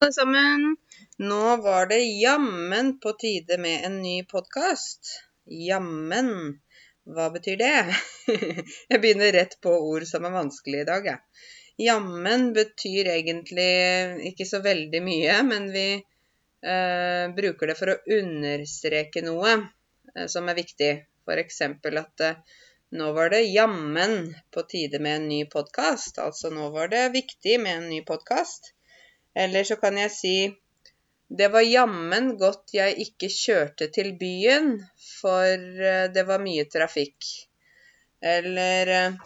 alle sammen. Nå var det jammen på tide med en ny podkast. Jammen, hva betyr det? Jeg begynner rett på ord som er vanskelig i dag, jeg. Jammen betyr egentlig ikke så veldig mye, men vi eh, bruker det for å understreke noe eh, som er viktig. F.eks. at eh, nå var det jammen på tide med en ny podkast. Altså nå var det viktig med en ny podkast. Eller så kan jeg si det var jammen godt jeg ikke kjørte til byen, for eh, det var mye trafikk. Eller eh,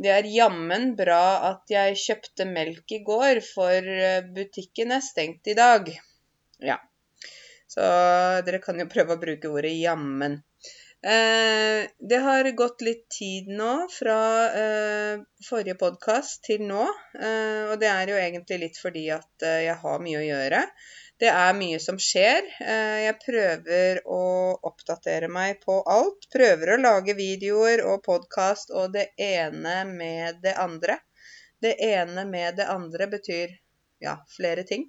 det er jammen bra at jeg kjøpte melk i går, for eh, butikken er stengt i dag. Ja. Så dere kan jo prøve å bruke ordet jammen. Eh, det har gått litt tid nå fra eh, forrige podkast til nå. Eh, og det er jo egentlig litt fordi at eh, jeg har mye å gjøre. Det er mye som skjer. Eh, jeg prøver å oppdatere meg på alt. Prøver å lage videoer og podkast og det ene med det andre. Det ene med det andre betyr ja, flere ting.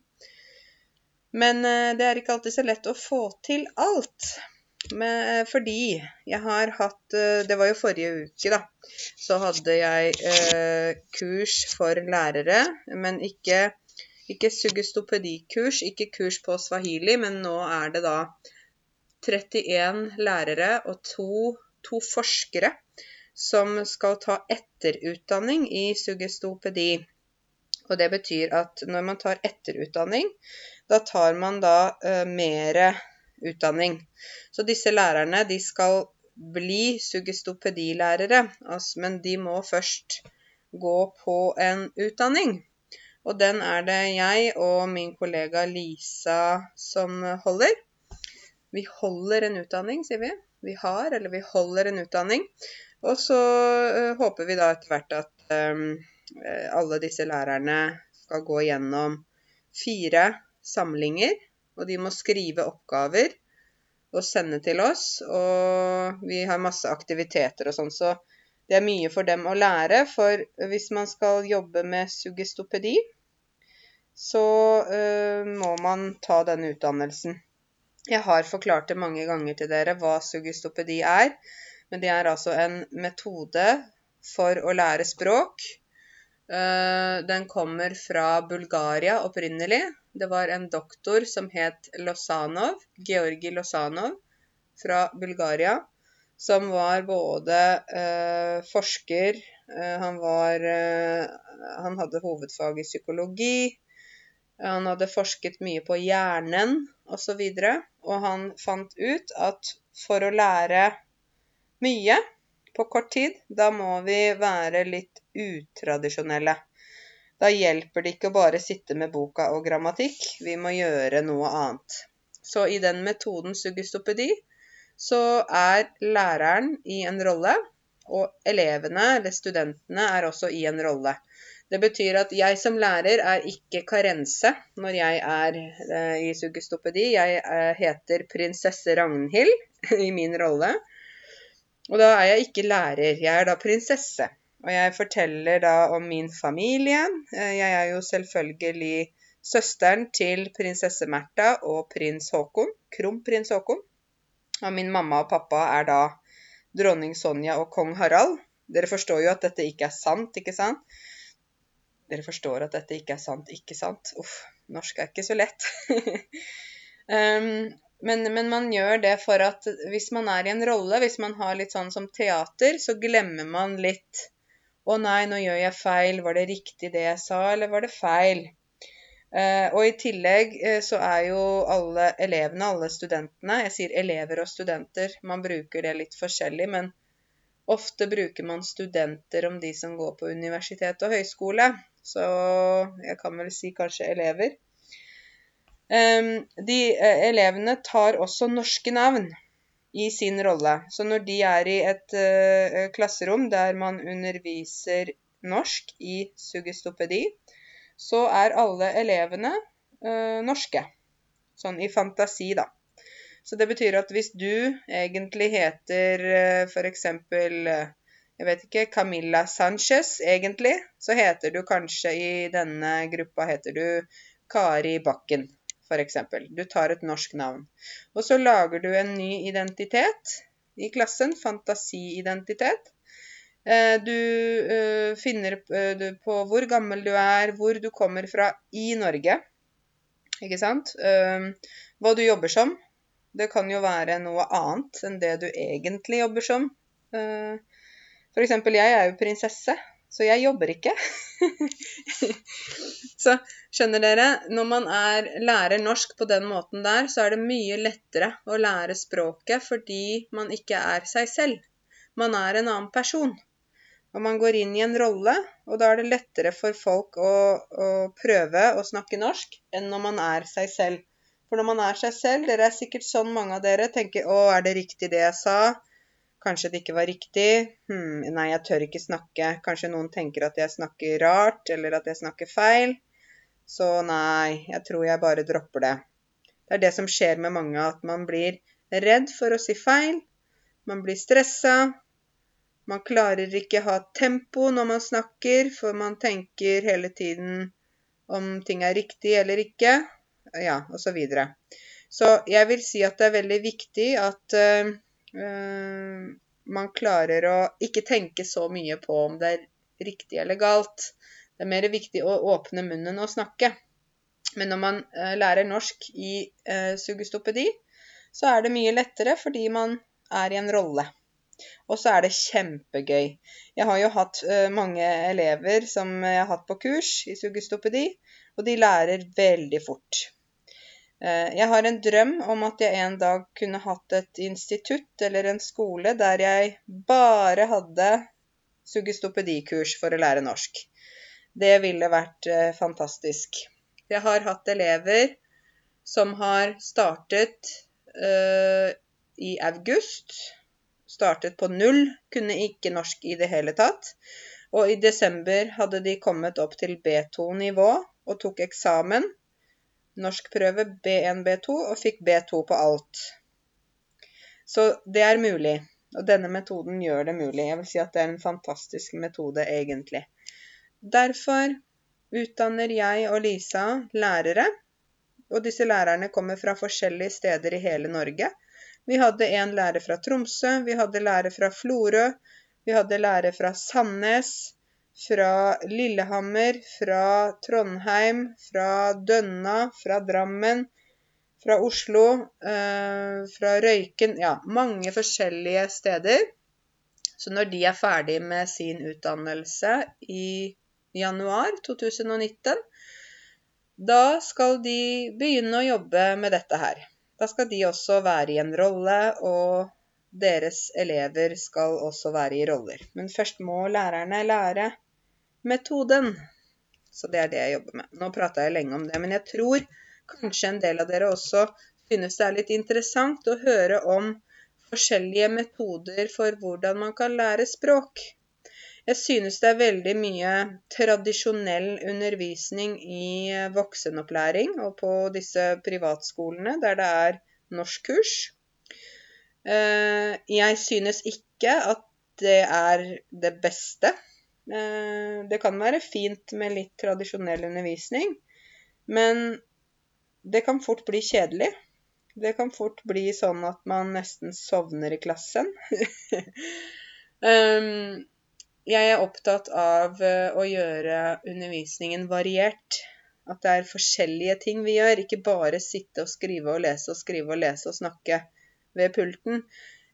Men eh, det er ikke alltid så lett å få til alt. Men, eh, fordi jeg har hatt eh, Det var jo forrige uke, da. Så hadde jeg eh, kurs for lærere, men ikke, ikke sugestopedikurs, ikke kurs på swahili, men nå er det da 31 lærere og to, to forskere som skal ta etterutdanning i sugestopedi. Og det betyr at når man tar etterutdanning, da tar man da eh, mere utdanning. Så disse lærerne de skal bli sugestopedilærere, men de må først gå på en utdanning. Og den er det jeg og min kollega Lisa som holder. Vi holder en utdanning, sier vi. Vi har, eller vi holder en utdanning. Og så uh, håper vi da etter hvert at um, alle disse lærerne skal gå gjennom fire samlinger og de må skrive oppgaver og sende til oss. Og vi har masse aktiviteter og sånn, så det er mye for dem å lære. For hvis man skal jobbe med sugestopedi, så uh, må man ta denne utdannelsen. Jeg har forklart det mange ganger til dere hva sugestopedi er. Men det er altså en metode for å lære språk Eh, den kommer fra Bulgaria opprinnelig. Det var en doktor som het Losanov, Georgi Losanov fra Bulgaria, som var både eh, forsker eh, han, var, eh, han hadde hovedfag i psykologi. Han hadde forsket mye på hjernen osv. Og, så og han fant ut at for å lære mye på kort tid, da må vi være litt utradisjonelle. Da hjelper det ikke å bare sitte med boka og grammatikk, vi må gjøre noe annet. Så i den metoden sugestopedi så er læreren i en rolle, og elevene, eller studentene, er også i en rolle. Det betyr at jeg som lærer er ikke karense når jeg er eh, i sugestopedi. Jeg eh, heter prinsesse Ragnhild i min rolle. Og da er jeg ikke lærer, jeg er da prinsesse. Og jeg forteller da om min familie. Eh, jeg er jo selvfølgelig søsteren til prinsesse Märtha og prins Haakon, kronprins Haakon. Og min mamma og pappa er da dronning Sonja og kong Harald. Dere forstår jo at dette ikke er sant, ikke sant? Dere forstår at dette ikke er sant, ikke sant? Uff, norsk er ikke så lett. um, Men, men, man gjør det for at hvis man er i en rolle, hvis man har litt sånn som teater, så glemmer man litt Å nei, nå gjør jeg feil. Var det riktig det jeg sa, eller var det feil? Uh, og i tillegg uh, så er jo alle elevene, alle studentene Jeg sier elever og studenter, man bruker det litt forskjellig, men ofte bruker man studenter om de som går på universitet og høyskole. Så jeg kan vel si kanskje elever. De eh, elevene tar også norske navn i sin rolle. Så når de er i et uh, klasserom der man underviser norsk i sugestopedi, så er alle elevene uh, norske. Sånn i fantasi, da. Så det betyr at hvis du egentlig heter uh, f.eks. Jeg vet ikke Camilla Sanchez, egentlig. Så heter du kanskje i denne gruppa heter du Kari Bakken, f.eks. Du tar et norsk navn. Og så lager du en ny identitet i klassen. Fantasiidentitet. Eh, du uh, finner uh, på hvor gammel du er, hvor du kommer fra i Norge. Ikke sant? Hva du jobber som. Det kan jo være noe annet enn det du egentlig jobber som. Eksempel, jeg er jo prinsesse, så jeg jobber ikke. så skjønner dere, når man er, lærer norsk på den måten der, så er det mye lettere å lære språket fordi man ikke er seg selv. Man er en annen person. Og man går inn i en rolle, og da er det lettere for folk å, å prøve å snakke norsk enn når man er seg selv. For når man er seg selv, dere er sikkert sånn mange av dere tenker 'Å, er det riktig det jeg sa?' Kanskje det ikke var riktig. Hm, nei, jeg tør ikke snakke. Kanskje noen tenker at jeg snakker rart, eller at jeg snakker feil. Så nei, jeg tror jeg bare dropper det. Det er det som skjer med mange, at man blir redd for å si feil. Man blir stressa. Man klarer ikke ha tempo når man snakker, for man tenker hele tiden om ting er riktig eller ikke. Ja, og så videre. Så jeg vil si at det er veldig viktig at uh, man klarer å ikke tenke så mye på om det er riktig eller galt. Det er mer viktig å åpne munnen og snakke. Men når man uh, lærer norsk i uh, sugestopedi, så er det mye lettere fordi man er i en rolle. Og så er det kjempegøy. Jeg har jo hatt mange elever som jeg har hatt på kurs i sugestopedi, og de lærer veldig fort. Eh, jeg har en drøm om at jeg en dag kunne hatt et institutt eller en skole der jeg bare hadde sugestopedikurs for å lære norsk. Det ville vært eh, fantastisk. Jeg har hatt elever som har startet uh, i august. Startet på null, kunne ikke norsk i det hele tatt. Og i desember hadde de kommet opp til B2-nivå og tok eksamen norskprøve B1, B2 og fikk B2 på alt. Så det er mulig. Og denne metoden gjør det mulig. Jeg vil si at det er en fantastisk metode, egentlig. Derfor utdanner jeg og Lisa lærere. Og disse lærerne kommer fra forskjellige steder i hele Norge. Vi hadde en lærer fra Tromsø, vi hadde lærer fra Florø, vi hadde lærer fra Sandnes, fra Lillehammer, fra Trondheim, fra Dønna, fra Drammen, fra Oslo, eh, fra Røyken Ja, mange forskjellige steder. Så når de er ferdig med sin utdannelse i januar 2019, da skal de begynne å jobbe med dette her. Da skal de også være i en rolle, og deres elever skal også være i roller. Men først må lærerne lære metoden. Så det er det jeg jobber med. Nå prata jeg lenge om det, men jeg tror kanskje en del av dere også synes det er litt interessant å høre om forskjellige metoder for hvordan man kan lære språk. Jeg synes det er veldig mye tradisjonell undervisning i voksenopplæring og på disse privatskolene der det er norskkurs. Eh, jeg synes ikke at det er det beste Eh, det kan være fint med litt tradisjonell undervisning, men det kan fort bli kjedelig. Det kan fort bli sånn at man nesten sovner i klassen. Jeg er opptatt av eh, å gjøre undervisningen variert. At det er forskjellige ting vi gjør, ikke bare sitte og skrive og lese og skrive og lese og snakke ved pulten.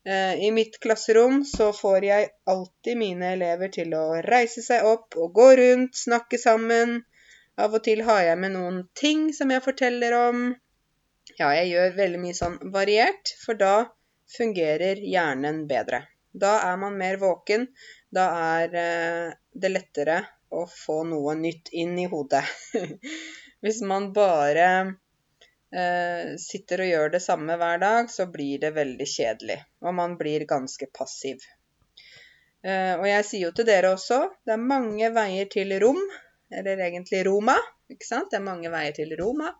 Eh, I mitt klasserom så får jeg alltid mine elever til å reise seg opp og gå rundt, snakke sammen. Av og til har jeg med noen ting som jeg forteller om. Ja, jeg gjør veldig mye sånn variert, for da fungerer hjernen bedre. Da er man mer våken. Da er eh, det lettere å få noe nytt inn i hodet. Hvis man bare sitter og gjør det samme hver dag, så blir det veldig kjedelig. Og man blir ganske passiv. Eh, og jeg sier jo til dere også, det er mange veier til rom. Eller egentlig Roma. Ikke sant? Det er mange veier til Roma.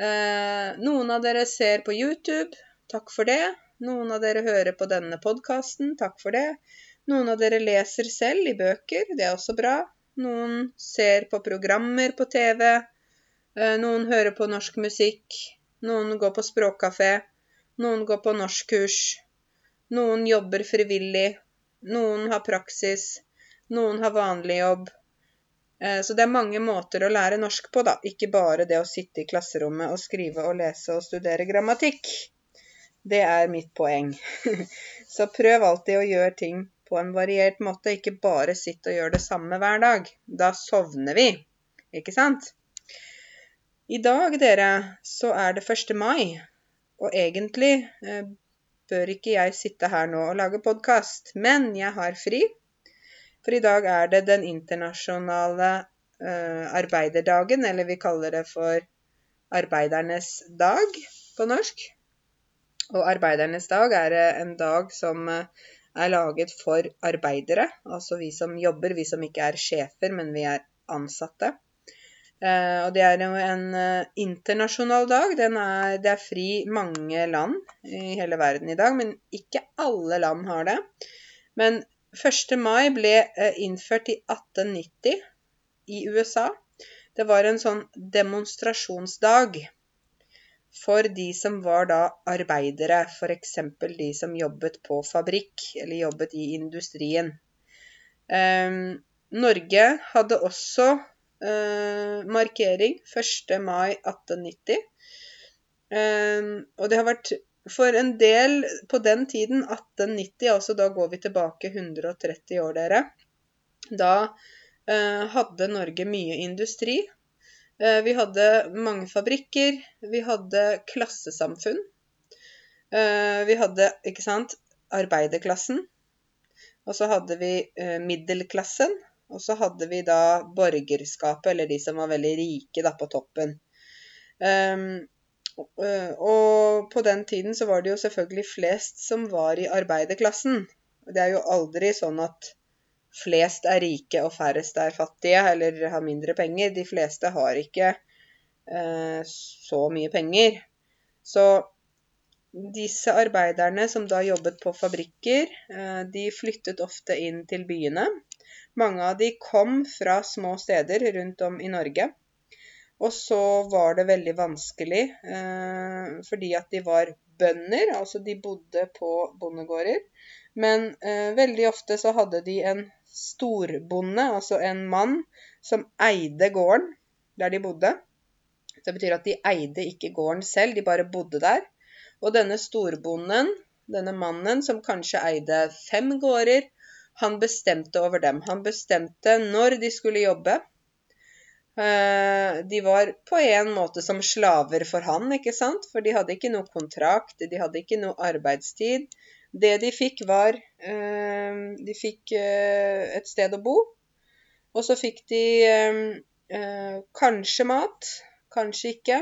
Eh, noen av dere ser på YouTube. Takk for det. Noen av dere hører på denne podkasten. Takk for det. Noen av dere leser selv i bøker. Det er også bra. Noen ser på programmer på TV. Eh, noen hører på norsk musikk. Noen går på språkkafé. Noen går på norskkurs. Noen jobber frivillig. Noen har praksis. Noen har vanlig jobb. Eh, så det er mange måter å lære norsk på, da. Ikke bare det å sitte i klasserommet og skrive og lese og studere grammatikk. Det er mitt poeng. Så prøv alltid å gjøre ting på en variert måte, ikke bare sitte og gjøre det samme hver dag. Da sovner vi, ikke sant? I dag, dere, så er det 1. mai, og egentlig eh, bør ikke jeg sitte her nå og lage podkast, men jeg har fri. For i dag er det den internasjonale uh, arbeiderdagen, eller vi kaller det for arbeidernes dag på norsk. Og arbeidernes dag er en dag som er laget for arbeidere, altså vi som jobber, vi som ikke er sjefer, men vi er ansatte. Uh, og det er jo en internasjonal dag. Er, det er fri mange land i hele verden i dag, men ikke alle land har det. Men 1. mai ble eh, innført i 1890 i USA. Det var en sånn demonstrasjonsdag for de som var da arbeidere, f.eks. de som jobbet på fabrikk eller jobbet i industrien. Eh, Norge hadde også eh, markering 1. mai 1890. Eh, og det har vært for en del på den tiden, 1890, altså da går vi tilbake 130 år, dere. Da eh, hadde Norge mye industri. Eh, vi hadde mange fabrikker. Vi hadde klassesamfunn. Eh, vi hadde, ikke sant, arbeiderklassen. Og så hadde vi eh, middelklassen. Og så hadde vi da borgerskapet, eller de som var veldig rike, da, på toppen. Um, og på den tiden så var det jo selvfølgelig flest som var i arbeiderklassen. Det er jo aldri sånn at flest er rike og færrest er fattige eller har mindre penger. De fleste har ikke eh, så mye penger. Så disse arbeiderne som da jobbet på fabrikker, eh, de flyttet ofte inn til byene. Mange av de kom fra små steder rundt om i Norge. Og så var det veldig vanskelig eh, fordi at de var bønder, altså de bodde på bondegårder. Men eh, veldig ofte så hadde de en storbonde, altså en mann, som eide gården der de bodde. Det betyr at de eide ikke gården selv, de bare bodde der. Og denne storbonden, denne mannen som kanskje eide fem gårder, han bestemte over dem. Han bestemte når de skulle jobbe, Eh, de var på en måte som slaver for han, ikke sant? For de hadde ikke noe kontrakt, de hadde ikke noe arbeidstid. Det de fikk, var eh, De fikk eh, et sted å bo. Og så fikk de kanskje mat, kanskje ikke.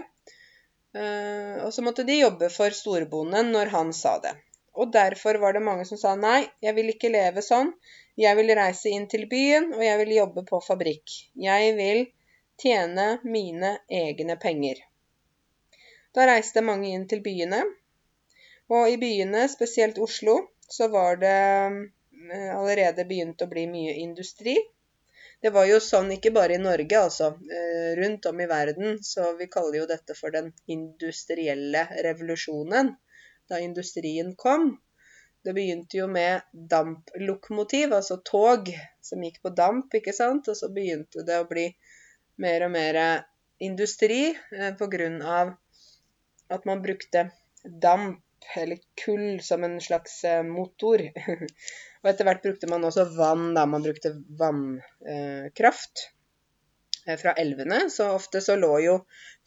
Og så måtte de jobbe for storbonden når han sa det. Og derfor var det mange som sa nei, jeg vil ikke leve sånn. Jeg vil reise inn til byen, og jeg vil jobbe på fabrikk. Jeg vil tjene mine egne penger. Da reiste mange inn til byene, og i byene, spesielt Oslo, så var det eh, allerede begynt å bli mye industri. Det var jo sånn ikke bare i Norge, altså. Eh, rundt om i verden. Så vi kaller jo dette for den industrielle revolusjonen. Da industrien kom. Det begynte jo med damplokomotiv, altså tog som gikk på damp, ikke sant. Og så begynte det å bli mer og mer industri eh, pga. at man brukte damp eller kull som en slags eh, motor. og etter hvert brukte man også vann, da. Man brukte vannkraft eh, fra elvene. Så ofte så lå jo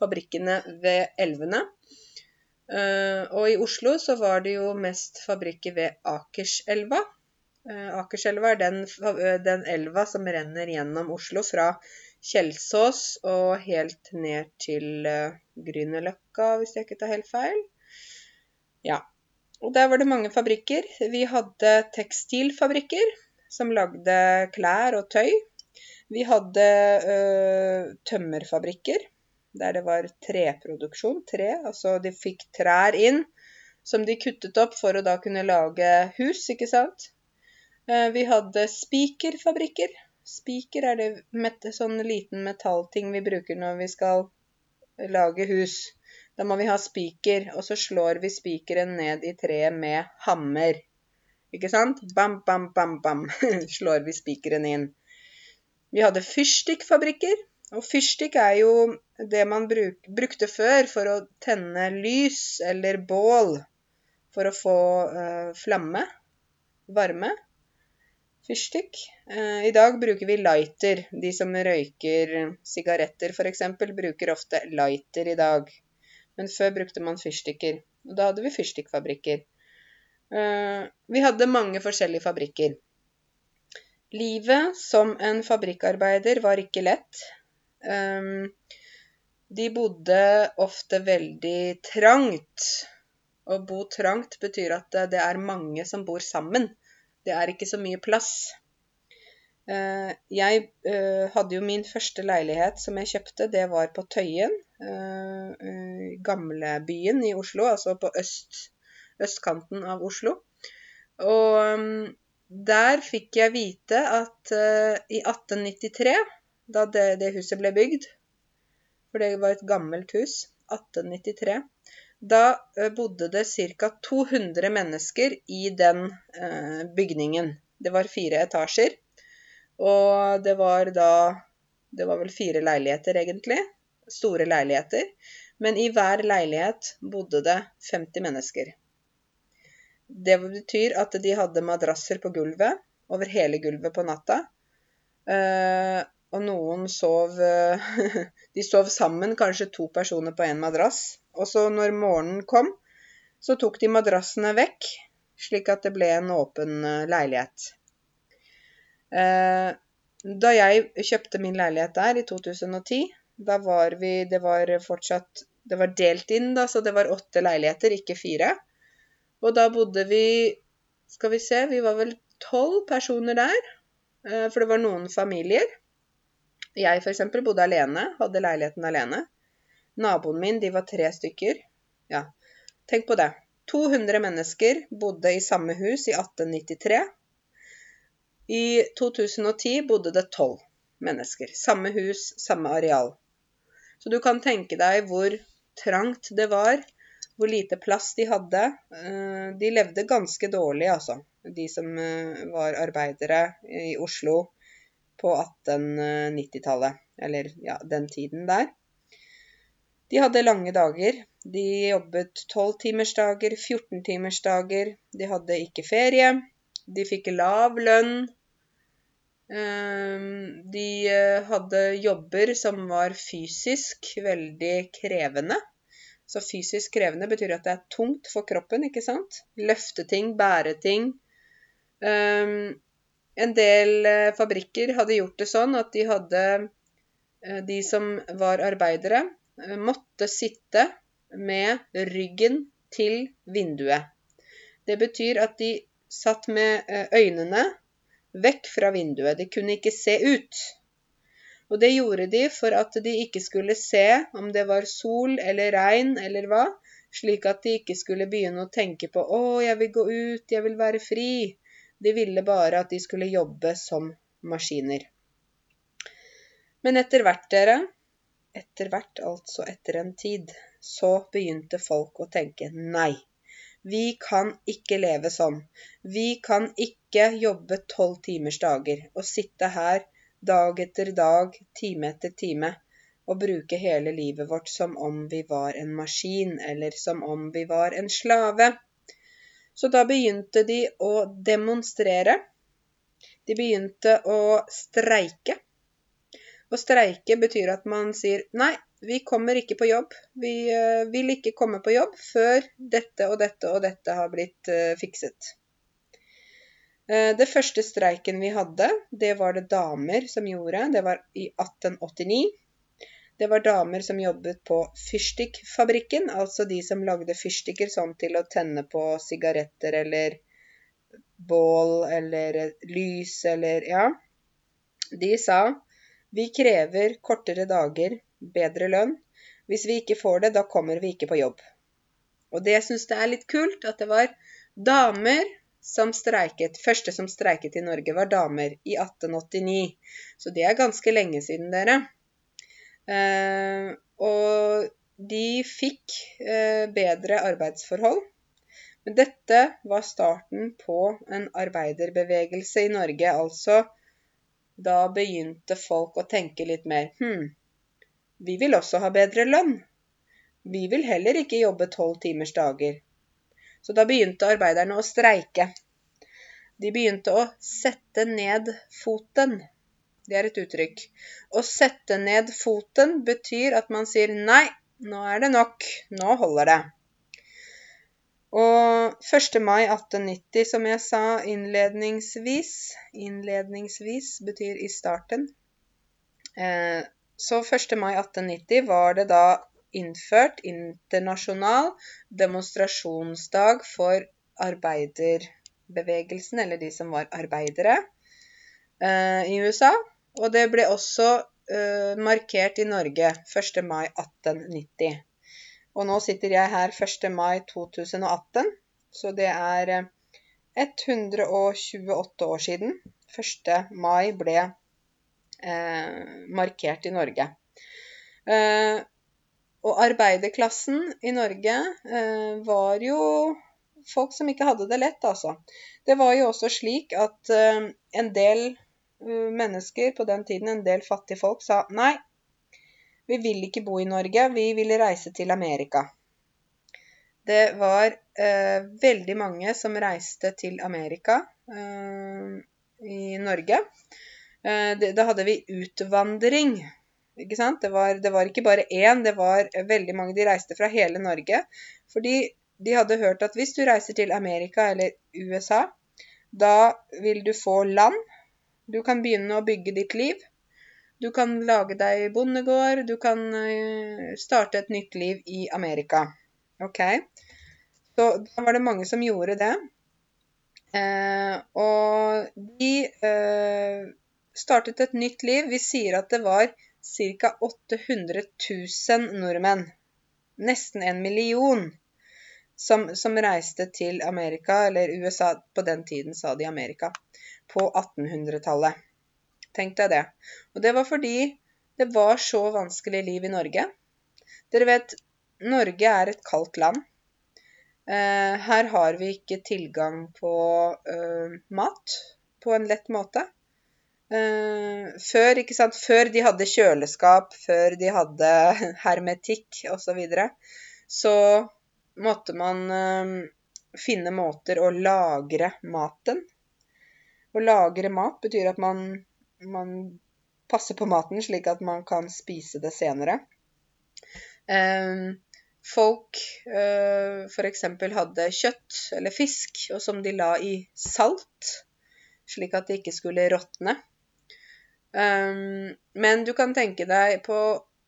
fabrikkene ved elvene. Og i Oslo så var det jo mest fabrikker ved Akerselva. Akerselva er den, den elva som renner gjennom Oslo fra Kjelsås og helt ned til Grünerløkka, hvis jeg ikke tar helt feil. Ja. Og der var det mange fabrikker. Vi hadde tekstilfabrikker som lagde klær og tøy. Vi hadde uh, tømmerfabrikker der det var treproduksjon. Tre, altså de fikk trær inn som de kuttet opp for å da kunne lage hus, ikke sant. Uh, vi hadde spikerfabrikker Spiker er det med sånn liten metallting vi bruker når vi skal lage hus. Da må vi ha spiker, og så slår vi spikeren ned i treet med hammer. Ikke sant? Bam, bam, bam, bam slår vi spikeren inn. Vi hadde fyrstikkfabrikker. Og fyrstikk er jo det man bruk, brukte før for å tenne lys eller bål for å få uh, flamme, varme. Fyrstikk. Uh, I dag bruker vi lighter. De som røyker sigaretter f.eks., bruker ofte lighter i dag. Men før brukte man fyrstikker. Og da hadde vi fyrstikkfabrikker. Uh, vi hadde mange forskjellige fabrikker. Livet som en fabrikkarbeider var ikke lett. Um, de bodde ofte veldig trangt. Å bo trangt betyr at det er mange som bor sammen. Det er ikke så mye plass. Uh, jeg uh, hadde jo min første leilighet som jeg kjøpte, det var på Tøyen. Gamlebyen i Oslo, altså på øst, østkanten av Oslo. Og um, der fikk jeg vite at i 1893, da det, det, huset ble bygd, for det var et gammelt hus, 1893, da uh, bodde det ca. 200 mennesker i den uh, bygningen. Det var fire etasjer, og det var da Det var vel fire leiligheter, egentlig. Store leiligheter. Men i hver leilighet bodde det 50 mennesker. Det betyr at de hadde madrasser på gulvet, over hele gulvet på natta. Og noen sov uh, De sov sammen, kanskje to personer på én madrass. Og så når morgenen kom, så tok de madrassene vekk, slik at det ble en åpen uh, leilighet. da jeg kjøpte min leilighet der i 2010, da var vi Det var fortsatt Det var delt inn, da, så det var åtte leiligheter, ikke fire. Og da bodde vi Skal vi se, vi var vel tolv personer der. Eh, for det var noen familier. Jeg f.eks. bodde alene, hadde leiligheten alene. Naboen min, de var tre stykker. Ja, tenk på det. 200 mennesker bodde i samme hus i 1893. I 2010 bodde det tolv mennesker. Samme hus, samme areal. Så du kan tenke deg hvor trangt det var hvor lite plass de hadde. Eh, de levde ganske dårlig, altså, de som eh, var arbeidere i Oslo på 1890-tallet. Eller ja, den tiden der. De hadde lange dager. De jobbet 12-timersdager, 14-timersdager. De hadde ikke ferie. De fikk lav lønn. Eh, de hadde jobber som var fysisk veldig krevende. Så fysisk krevende betyr at det er tungt for kroppen, ikke sant? Løfte ting, bære ting. Um, en del uh, fabrikker hadde gjort det sånn at de hadde uh, De som var arbeidere, uh, måtte sitte med ryggen til vinduet. Det betyr at de satt med øynene vekk fra vinduet. De kunne ikke se ut. Og det gjorde de for at de ikke skulle se om det var sol eller regn eller hva, slik at de ikke skulle begynne å tenke på 'Å, jeg vil gå ut, jeg vil være fri'. De ville bare at de skulle jobbe som maskiner. Men etter hvert, dere, etter hvert, altså etter en tid, så begynte folk å tenke nei. Vi kan ikke leve sånn. Vi kan ikke jobbe tolv timers dager og sitte her dag etter dag, time etter time, og bruke hele livet vårt som om vi var en maskin, eller som om vi var en slave. Så da begynte de å demonstrere. De begynte å streike. Å streike betyr at man sier nei, vi kommer ikke på jobb. Vi uh, vil ikke komme på jobb før dette og dette og dette har blitt uh, fikset. Eh, det første streiken vi hadde, det var det damer som gjorde. Det var i 1889. Det var damer som jobbet på fyrstikkfabrikken, altså de som lagde fyrstikker sånn til å tenne på sigaretter eller bål eller lys eller ja. De sa vi krever kortere dager, bedre lønn. Hvis vi ikke får det, da kommer vi ikke på jobb. Og det syns jeg er litt kult, at det var damer som streiket. Første som streiket i Norge, var damer i 1889. Så det er ganske lenge siden, dere. Eh, og de fikk eh, bedre arbeidsforhold. Men dette var starten på en arbeiderbevegelse i Norge. Altså, da begynte folk å tenke litt mer Hm, vi vil også ha bedre lønn. Vi vil heller ikke jobbe tolv timers dager. Så da begynte arbeiderne å streike. De begynte å sette ned foten. Det er et uttrykk. Å sette ned foten betyr at man sier nei, nå er det nok, nå holder det. Og 1. mai 1890, som jeg sa innledningsvis Innledningsvis betyr i starten. Eh, så 1. mai 1890 var det da innført internasjonal demonstrasjonsdag for arbeiderbevegelsen, eller de som var arbeidere, eh, i USA. Og det ble også uh, markert i Norge 1. mai 1890. Og nå sitter jeg her 1. mai 2018, så det er 128 år siden 1. mai ble uh, markert i Norge. Uh, og arbeiderklassen i Norge var jo folk som ikke hadde det lett, altså. Det var jo også slik at en del Eh, mennesker på den tiden, en del fattige folk, sa nei, vi vil ikke bo i Norge, vi vil reise til Amerika. Det var eh, veldig mange som reiste til Amerika eh, i Norge. Eh, det, da hadde vi utvandring. Ikke sant? Det var, det var ikke bare én, det var veldig mange. De reiste fra hele Norge. Fordi de hadde hørt at hvis du reiser til Amerika eller USA, da vil du få land du kan begynne å bygge ditt liv. Du kan lage deg bondegård. Du kan eh, starte et nytt liv i Amerika. OK? Så da var det mange som gjorde det. Eh, og de eh, startet et nytt liv. Vi sier at det var ca. 800 000 nordmenn. Nesten en million. Som, som, reiste til Amerika, eller USA på den tiden sa de Amerika på 1800-tallet. Tenk deg det. Og det var fordi det var så vanskelig liv i Norge. Dere vet, Norge er et kaldt land. Eh, her har vi ikke tilgang på eh, mat på en lett måte. Eh, før, ikke sant? før de hadde kjøleskap, før de hadde hermetikk osv., så, videre, så måtte man uh, finne måter å lagre maten å lagre mat betyr at man, man passer på maten slik at man kan spise det senere. Um, folk uh, f.eks. hadde kjøtt eller fisk og som de la i salt, slik at det ikke skulle råtne. Um, men du kan tenke deg på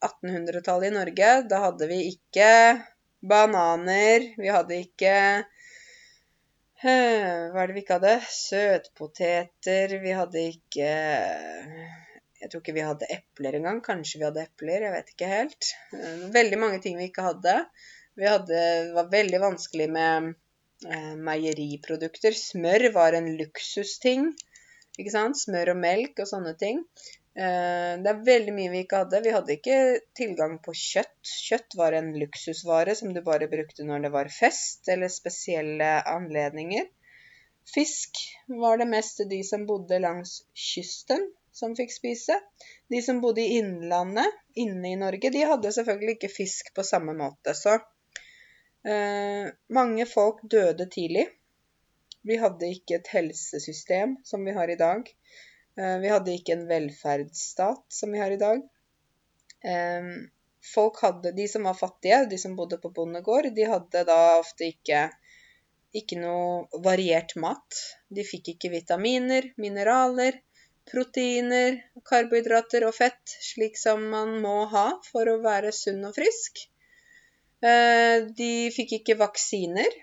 1800-tallet i Norge. Da hadde vi ikke bananer, vi hadde ikke hva er det vi ikke hadde? Søtpoteter. Vi hadde ikke Jeg tror ikke vi hadde epler engang. Kanskje vi hadde epler, jeg vet ikke helt. Veldig mange ting vi ikke hadde. Vi hadde, det var veldig vanskelig med eh, meieriprodukter. Smør var en luksusting. Ikke sant? Smør og melk og sånne ting. Eh, det er veldig mye vi ikke hadde. Vi hadde ikke tilgang på kjøtt. Kjøtt var en luksusvare som du bare brukte når det var fest eller spesielle anledninger. Fisk var det mest de som bodde langs kysten som fikk spise. De som bodde i innlandet, inne i Norge, de hadde selvfølgelig ikke fisk på samme måte. Så eh, mange folk døde tidlig. Vi hadde ikke et helsesystem som vi har i dag. Eh, vi hadde ikke en velferdsstat som vi har i dag. Folk hadde, De som var fattige, de som bodde på bondegård, de hadde da ofte ikke, ikke noe variert mat. De fikk ikke vitaminer, mineraler, proteiner, karbohydrater og fett, slik som man må ha for å være sunn og frisk. Eh, de fikk ikke vaksiner.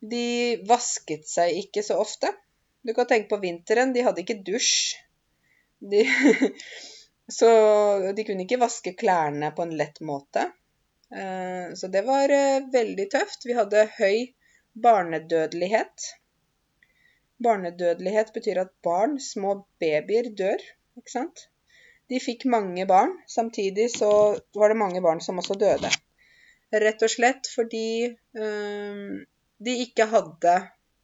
De vasket seg ikke så ofte. Du kan tenke på vinteren. De hadde ikke dusj. De, så de kunne ikke vaske klærne på en lett måte. Eh, så det var eh, veldig tøft. Vi hadde høy barnedødelighet. Barnedødelighet betyr at barn, små babyer, dør. Ikke sant? de fikk mange barn. Samtidig så var det mange barn som også døde. Rett og slett fordi øh, de ikke hadde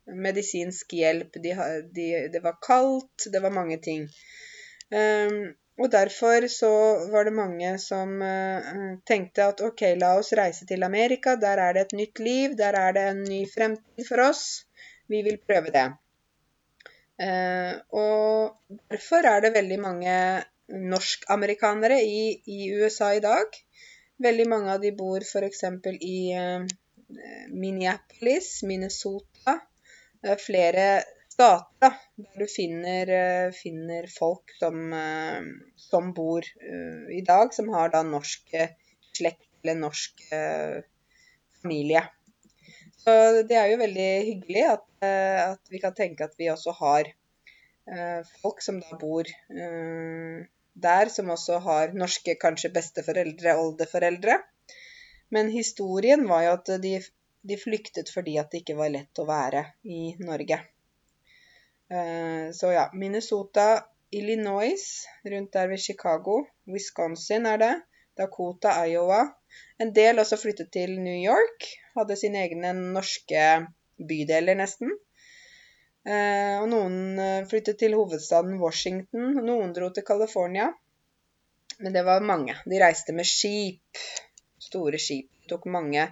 medisinsk hjelp. De, de, det var kaldt, det var mange ting. Um, og derfor så var det mange som uh, tenkte at ok, la oss reise til Amerika. Der er det et nytt liv, der er det en ny fremtid for oss. Vi vil prøve det. Uh, og derfor er det veldig mange norskamerikanere i, i USA i dag. Veldig mange av de bor f.eks. i uh, Minneapolis, Minnesota. Er flere stater der du finner, uh, finner folk som, uh, som bor i dag, som har da norsk slekt eller norsk familie. Så det er jo veldig hyggelig at, at, vi kan tenke at vi også har folk som da bor der, som også har norske kanskje besteforeldre, oldeforeldre. Men historien var jo at de, de, flyktet fordi at det ikke var lett å være i Norge. Uh, så ja, Minnesota, Illinois, rundt der ved Chicago, Wisconsin er det, Dakota, Iowa. En del også flyttet til New York, hadde sine egne norske bydeler, nesten. Eh, og noen eh, flyttet til hovedstaden Washington, noen dro til California. Men det var mange. De reiste med skip. Store skip. Tok mange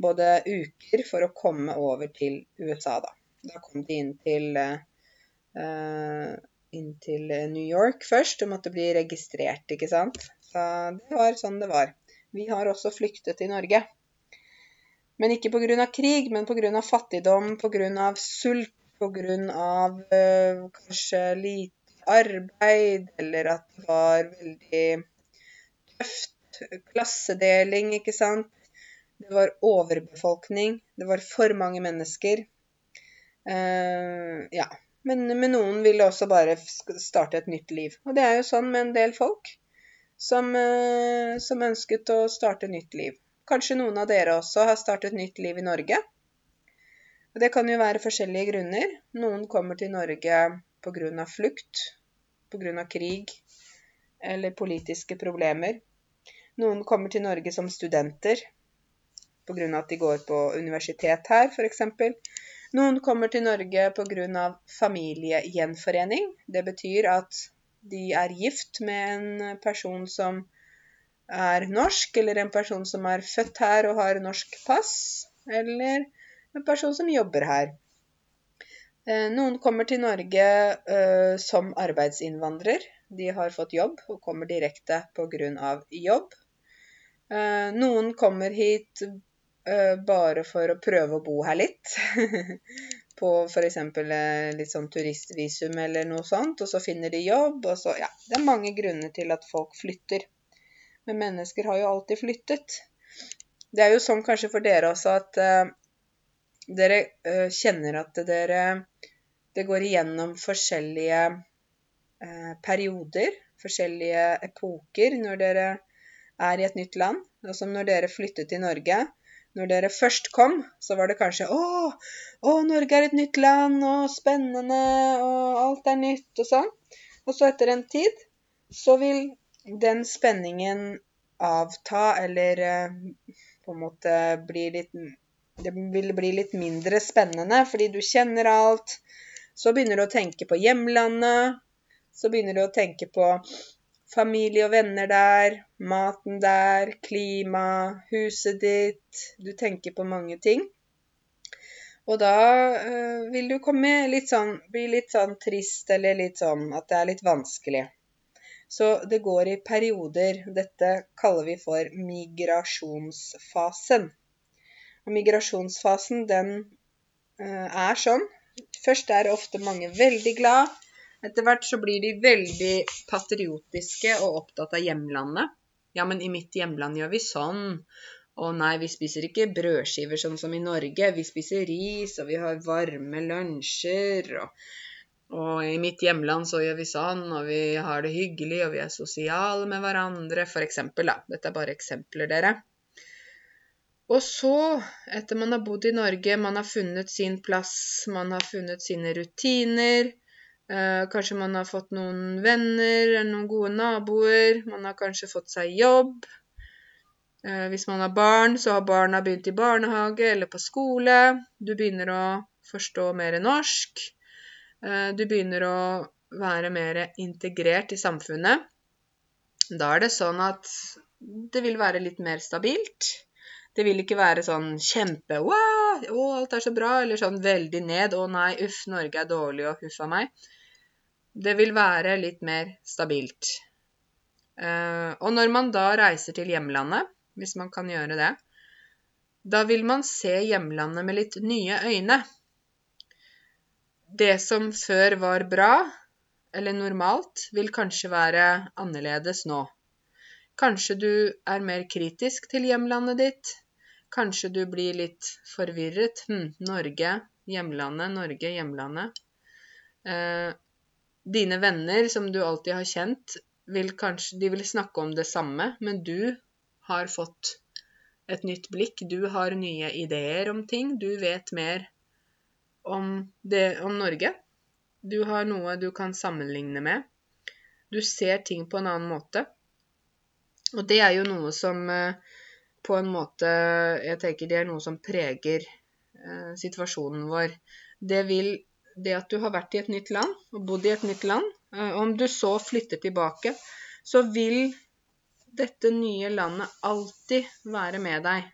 både uker for å komme over til USA, da. Da kom de inn til, uh, inn til New York først og måtte bli registrert, ikke sant. Så det var sånn det var. Vi har også flyktet til Norge. Men ikke pga. krig, men pga. fattigdom, pga. sult pga. Uh, kanskje lite arbeid, eller at det var veldig tøft. Klassedeling, ikke sant. Det var overbefolkning. Det var for mange mennesker. Uh, ja. Men, men, noen ville også bare starte et nytt liv. Og det er jo sånn med en del folk som, uh, som ønsket å starte nytt liv. Kanskje noen av dere også har startet nytt liv i Norge. Og det kan jo være forskjellige grunner. Noen kommer til Norge pga. flukt, pga. krig eller politiske problemer. Noen kommer til Norge som studenter pga. at de går på universitet her, f.eks. Noen kommer til Norge pga. familiegjenforening. Det betyr at de er gift med en person som er norsk, eller en person som er født her og har norsk pass, eller en person som jobber her. Eh, noen kommer til Norge uh, som arbeidsinnvandrer. De har fått jobb og kommer direkte pga. jobb. Uh, noen kommer hit bare for å prøve å bo her litt. på f.eks. litt sånn turistvisum eller noe sånt, og så finner de jobb. og så, ja, Det er mange grunner til at folk flytter. Men mennesker har jo alltid flyttet. Det er jo sånn kanskje for dere også at dere uh, kjenner at dere Det går igjennom forskjellige uh, perioder, forskjellige epoker, når dere er i et nytt land. Som når dere flyttet til Norge. Når dere først kom, så var det kanskje Å, å Norge er et nytt land, og spennende, og alt er nytt, og sånn. Og så etter en tid så vil den spenningen avta, eller uh, på en måte bli litt det vil bli litt mindre spennende fordi du kjenner alt. Så begynner du å tenke på hjemlandet. Så begynner du å tenke på familie og venner der, maten der, klima, huset ditt. Du tenker på mange ting. Og da øh, vil du komme litt sånn, bli litt sånn trist eller litt sånn at det er litt vanskelig. Så det går i perioder. Dette kaller vi for migrasjonsfasen. Og migrasjonsfasen, den øh, er sånn. Først er ofte mange veldig glad. Etter hvert så blir de veldig patriotiske og opptatt av hjemlandet. Ja, men i mitt hjemland gjør vi sånn. Og nei, vi spiser ikke brødskiver sånn som i Norge. Vi spiser ris, og vi har varme lunsjer. Og, og, i mitt hjemland så gjør vi sånn, og vi har det hyggelig, og vi er sosiale med hverandre. For eksempel, da. Dette er bare eksempler, dere. Og så, etter man har bodd i Norge, man har funnet sin plass, man har funnet sine rutiner, Eh, kanskje man har fått noen venner eller noen gode naboer. Man har kanskje fått seg jobb. Eh, hvis man har barn, så har barna begynt i barnehage eller på skole. Du begynner å forstå mer norsk. Eh, du begynner å være mer integrert i samfunnet. Da er det sånn at det vil være litt mer stabilt. Det vil ikke være sånn kjempe å, alt er så bra, eller sånn veldig ned. Å nei, uff, Norge er dårlig, og huff a meg. Det vil være litt mer stabilt. Uh, og når man da reiser til hjemlandet, hvis man kan gjøre det, da vil man se hjemlandet med litt nye øyne. Det som før var bra, eller normalt, vil kanskje være annerledes nå. Kanskje du er mer kritisk til hjemlandet ditt. Kanskje du blir litt forvirret. Hm, Norge, hjemlandet, Norge, hjemlandet. Eh, dine venner som du alltid har kjent, vil kanskje De vil snakke om det samme, men du har fått et nytt blikk. Du har nye ideer om ting. Du vet mer om, det, om Norge. Du har noe du kan sammenligne med. Du ser ting på en annen måte. Og det er jo noe som eh, på en måte Jeg tenker det er noe som preger eh, situasjonen vår. Det vil Det at du har vært i et nytt land og bodd i et nytt land, eh, om du så flytter tilbake, så vil dette nye landet alltid være med deg.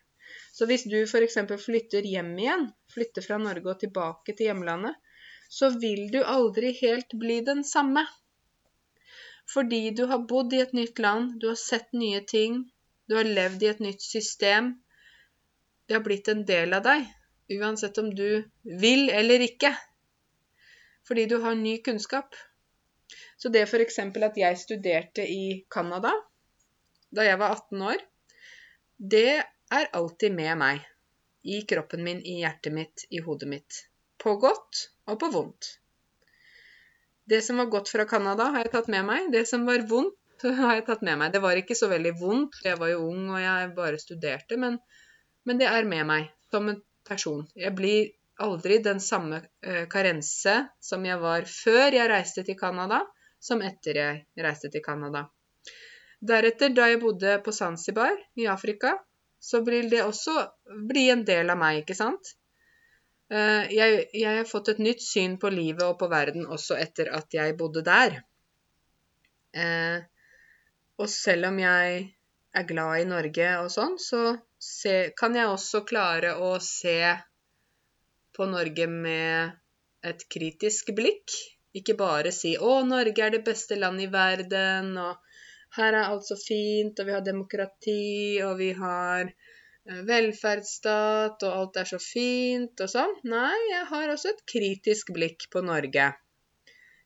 Så hvis du f.eks. flytter hjem igjen, flytter fra Norge og tilbake til hjemlandet, så vil du aldri helt bli den samme. Fordi du har bodd i et nytt land, du har sett nye ting, du har levd i et nytt system. Det har blitt en del av deg, uansett om du vil eller ikke. Fordi du har ny kunnskap. Så det f.eks. at jeg studerte i Canada da jeg var 18 år, det er alltid med meg. I kroppen min, i hjertet mitt, i hodet mitt. På godt og på vondt. Det som var godt fra Canada, har jeg tatt med meg. Det som var vondt, har jeg tatt med meg. Det var ikke så veldig vondt, jeg var jo ung og jeg bare studerte, men, men det er med meg som en person. Jeg blir aldri den samme uh, karense som jeg var før jeg reiste til Canada, som etter jeg reiste til Canada. Deretter, da jeg bodde på Zanzibar i Afrika, så vil det også bli en del av meg, ikke sant? Uh, jeg, jeg har fått et nytt syn på livet og på verden også etter at jeg bodde der. Uh, og selv om jeg er glad i Norge og sånn, så se, kan jeg også klare å se på Norge med et kritisk blikk. Ikke bare si 'Å, Norge er det beste landet i verden', og 'her er alt så fint', og 'vi har demokrati', og 'vi har eh, velferdsstat', og 'alt er så fint', og sånn. Nei, jeg har også et kritisk blikk på Norge.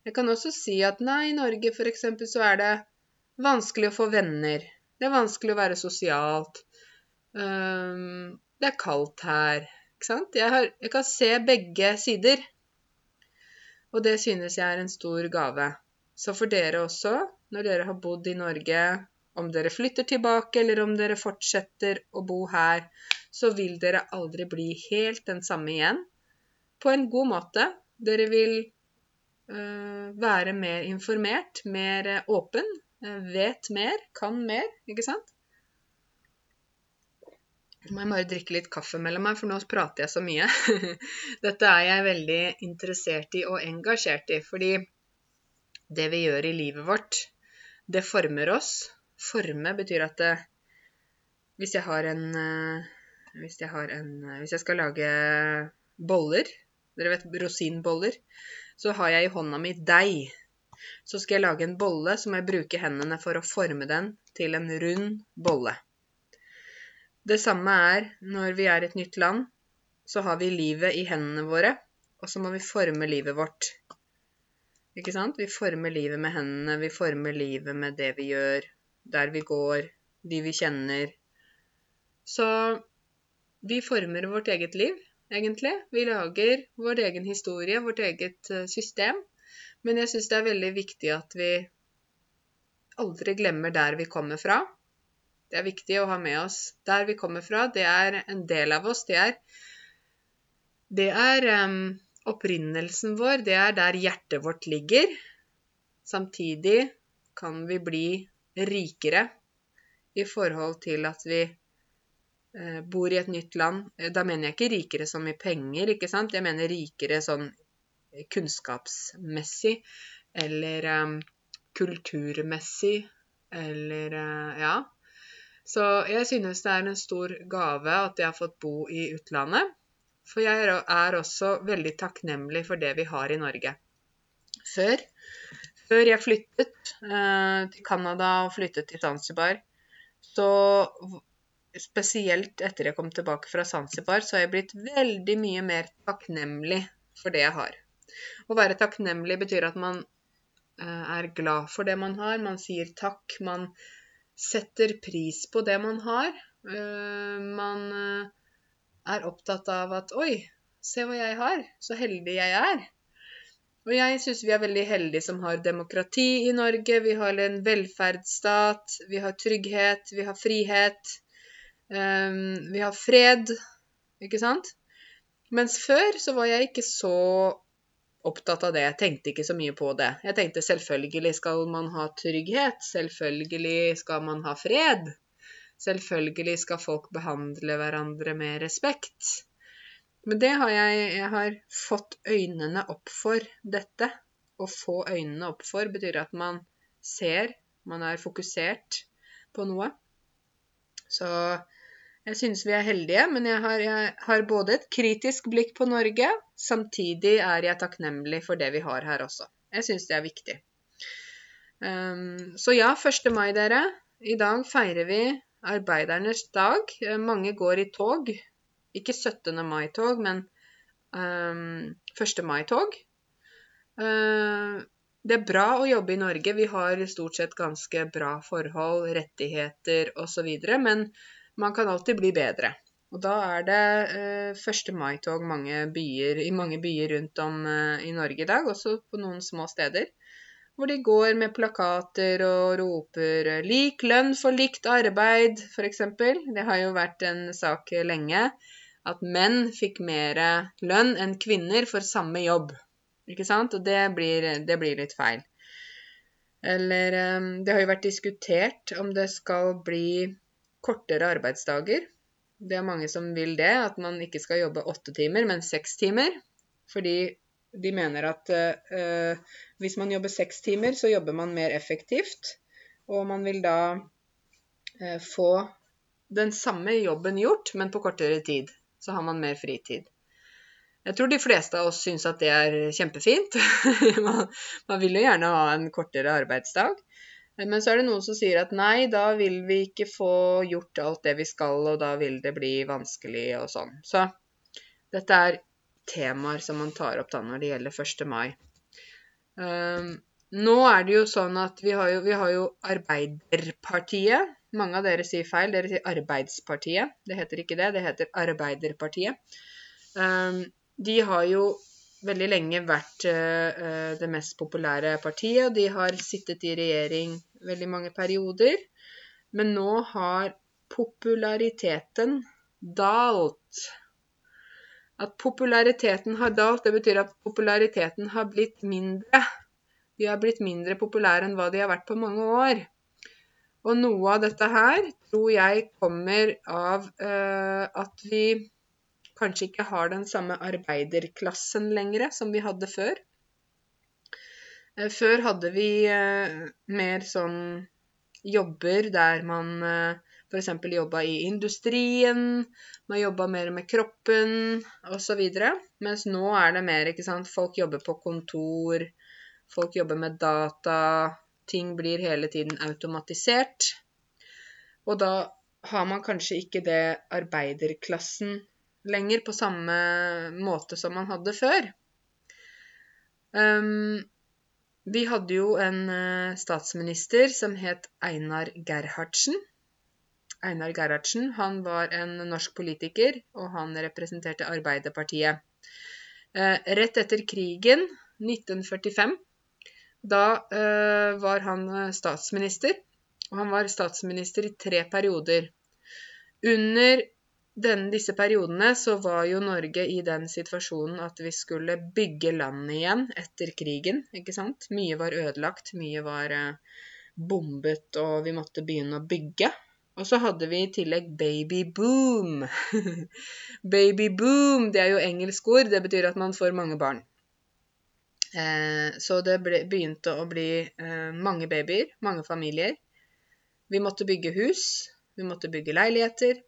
Jeg kan også si at nei, i Norge f.eks. så er det vanskelig å få venner. Det er vanskelig å være sosialt. Um, det er kaldt her. Ikke sant? Jeg, har, jeg, kan se begge sider. Og det synes jeg er en stor gave. Så for dere også, når dere har bodd i Norge, om dere flytter tilbake eller om dere fortsetter å bo her, så vil dere aldri bli helt den samme igjen. På en god måte. Dere vil uh, være mer informert, mer åpen, vet mer, kan mer, ikke sant? Nå må jeg bare drikke litt kaffe mellom meg, for nå prater jeg så mye. Dette er jeg veldig interessert i og engasjert i, fordi det vi gjør i livet vårt, det former oss. Forme betyr at det, hvis jeg en hvis jeg, en, hvis jeg skal lage boller, dere vet rosinboller, så har jeg i hånda mi deig. Så skal jeg lage en bolle, så må jeg bruke hendene for å forme den til en rund bolle. Det samme er når vi er et nytt land, så har vi livet i hendene våre, og så må vi forme livet vårt. Ikke sant? Vi former livet med hendene, vi former livet med det vi gjør, der vi går, de vi kjenner. Så vi former vårt eget liv, egentlig. Vi lager vår egen historie, vårt eget eh, system. Men jeg syns det er veldig viktig at vi aldri glemmer der vi kommer fra. Det er viktig å ha med oss der vi kommer fra. Det er en del av oss. Det er, det er um, opprinnelsen vår, det er der hjertet vårt ligger. Samtidig kan vi bli rikere i forhold til at vi eh, bor i et nytt land. Da mener jeg ikke rikere som i penger, ikke sant? Jeg mener rikere sånn kunnskapsmessig eller um, kulturmessig eller uh, Ja. Så jeg synes det er en stor gave at jeg har fått bo i utlandet. For jeg er også veldig takknemlig for det vi har i Norge. Før, før jeg flyttet uh, til Canada og flyttet til Zanzibar, så spesielt etter jeg kom tilbake fra Zanzibar, så har jeg blitt veldig mye mer takknemlig for det jeg har. Å være takknemlig betyr at man eh, er glad for det man har. Man sier takk. Man setter pris på det man har. Eh, man eh, er opptatt av at Oi, se hva jeg har. Så heldig jeg er. Og jeg syns vi er veldig heldige som har demokrati i Norge. Vi har en velferdsstat, vi har trygghet, vi har frihet. Vi har fred, ikke sant? Mens før så var jeg ikke så opptatt av det. Jeg tenkte ikke så mye på det. Jeg tenkte selvfølgelig skal man ha trygghet. Selvfølgelig skal man ha fred. Selvfølgelig skal folk behandle hverandre med respekt. Men det har jeg Jeg har fått øynene opp for dette. Å få øynene opp for betyr at man ser, man er fokusert på noe. Så jeg synes vi er heldige, men jeg har, jeg har, både et kritisk blikk på Norge, samtidig er jeg takknemlig for det vi har her også. Jeg synes det er viktig. Um, så ja, 1. mai, dere. I dag feirer vi arbeidernes dag. Mange går i tog. Ikke 17. mai-tog, men um, 1. mai-tog. Uh, det er bra å jobbe i Norge. Vi har stort sett ganske bra forhold, rettigheter osv. Men man kan alltid bli bedre. Og da er det eh, 1. mai-tog i mange byer rundt om eh, i Norge i dag, også på noen små steder. Hvor de går med plakater og roper eh, 'lik lønn for likt arbeid', f.eks. Det har jo vært en sak lenge at menn fikk mer lønn enn kvinner for samme jobb. Ikke sant? Og det blir, det blir litt feil. Eller eh, Det har jo vært diskutert om det skal bli kortere arbeidsdager. Det er mange som vil det, at man ikke skal jobbe åtte timer, men seks timer. Fordi de mener at uh, hvis man jobber seks timer, så jobber man mer effektivt. Og man vil da uh, få den samme jobben gjort, men på kortere tid. Så har man mer fritid. Jeg tror de fleste av oss syns at det er kjempefint. man, man vil jo gjerne ha en kortere arbeidsdag. Men så er det noen som sier at nei, da vil vi ikke få gjort alt det vi skal, og da vil det bli vanskelig og sånn. Så dette er temaer som man tar opp da når det gjelder 1. mai. Um, nå er det jo sånn at vi har jo, vi har jo Arbeiderpartiet. Mange av dere sier feil. Dere sier Arbeidspartiet. Det heter ikke det. Det heter Arbeiderpartiet. Um, de har jo veldig lenge vært uh, det mest populære partiet. og De har sittet i regjering veldig mange perioder. Men nå har populariteten dalt. At populariteten har dalt, det betyr at populariteten har blitt mindre. De har blitt mindre populære enn hva de har vært på mange år. Og noe av dette her tror jeg kommer av uh, at vi kanskje ikke har den samme arbeiderklassen lenger som vi hadde før. Eh, før hadde vi eh, mer sånn jobber der man eh, f.eks. jobba i industrien, man jobba mer med kroppen osv. Mens nå er det mer, ikke sant, folk jobber på kontor, folk jobber med data, ting blir hele tiden automatisert. Og da har man kanskje ikke det arbeiderklassen lenger på samme måte som man hadde før. Um, vi hadde jo en uh, statsminister som het Einar Gerhardsen. Einar Gerhardsen han var en norsk politiker, og han representerte Arbeiderpartiet. Eh, rett etter krigen, 1945, da eh, var han statsminister. Og han var statsminister i tre perioder. Under denne, disse periodene så var jo Norge i den situasjonen at vi skulle bygge landet igjen etter krigen, ikke sant. Mye var ødelagt, mye var eh, bombet, og vi måtte begynne å bygge. Og så hadde vi i tillegg baby boom. baby boom, det er jo engelsk ord. Det betyr at man får mange barn. Eh, så det ble, begynte å bli eh, mange babyer, mange familier. Vi måtte bygge hus, vi måtte bygge leiligheter.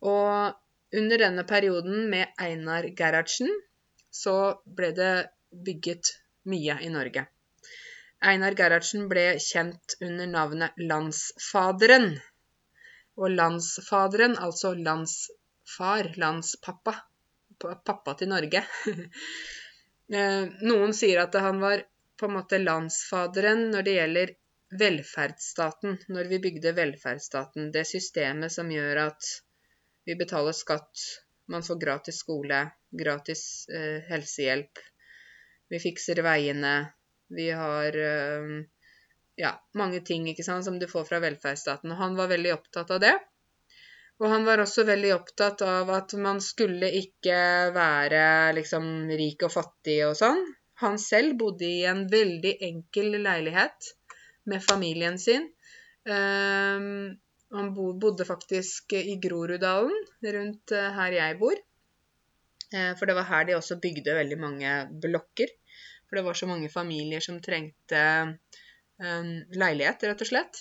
Og under denne perioden med Einar Gerhardsen så ble det bygget mye i Norge. Einar Gerhardsen ble kjent under navnet Landsfaderen. Og landsfaderen, altså landsfar, landspappa, pappa til Norge eh, Noen sier at han var på en måte landsfaderen når det gjelder velferdsstaten, når vi bygde velferdsstaten. Det systemet som gjør at vi betaler skatt, man får gratis skole, gratis eh, helsehjelp, vi fikser veiene, vi har eh, ja, mange ting sant, som du får fra velferdsstaten. Og han var veldig opptatt av det. Og han var også veldig opptatt av at man skulle ikke være liksom rik og fattig og sånn. Han selv bodde i en veldig enkel leilighet med familien sin. Um, han bodde faktisk i Groruddalen, rundt eh, her jeg bor. Eh, for det var her de også bygde veldig mange blokker. For det var så mange familier som trengte leilighet, rett og slett.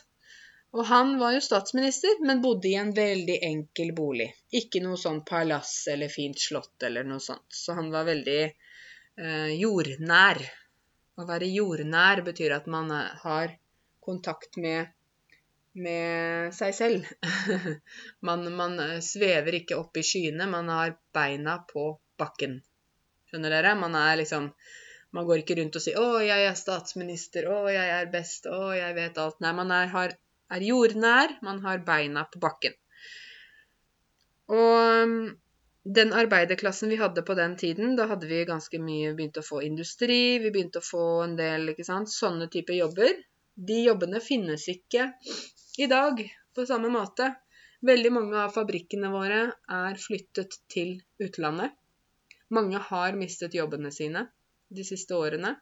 Og han var jo statsminister, men bodde i en veldig enkel bolig. Ikke noe sånn palass eller fint slott eller noe sånt. Så han var veldig eh, jordnær. Å være jordnær betyr at man eh, har kontakt med, med seg selv. man, man, eh, svever ikke opp i skyene, man har beina på bakken. Skjønner dere? Man er liksom man går ikke rundt og sier 'Å, jeg er statsminister', 'Å, jeg er best', 'Å, jeg vet alt'. Nei, man er, har, er jordnær, man har beina på bakken. Og um, den arbeiderklassen vi hadde på den tiden, da hadde vi ganske mye begynt å få industri, vi begynte å få en del ikke sant, sånne typer jobber. De jobbene finnes ikke i dag på samme måte. Veldig mange av fabrikkene våre er flyttet til utlandet. Mange har mistet jobbene sine de siste årene.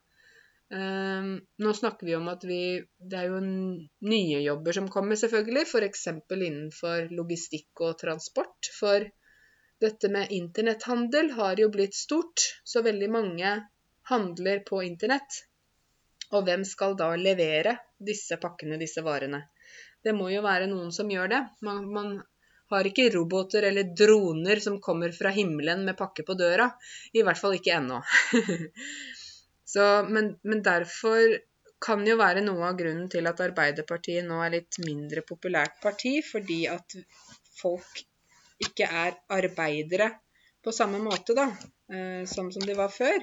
Um, nå snakker vi om at vi Det er jo nye jobber som kommer, selvfølgelig. F.eks. innenfor logistikk og transport. For dette med internetthandel har jo blitt stort, så veldig mange handler på internett. Og hvem skal da levere disse pakkene, disse varene? Det må jo være noen som gjør det. Man, man har ikke roboter eller droner som kommer fra himmelen med pakke på døra. I hvert fall ikke ennå. Så, men, men, derfor kan jo være noe av grunnen til at Arbeiderpartiet nå er litt mindre populært parti, fordi at folk ikke er arbeidere på samme måte da, eh, som, som de var før.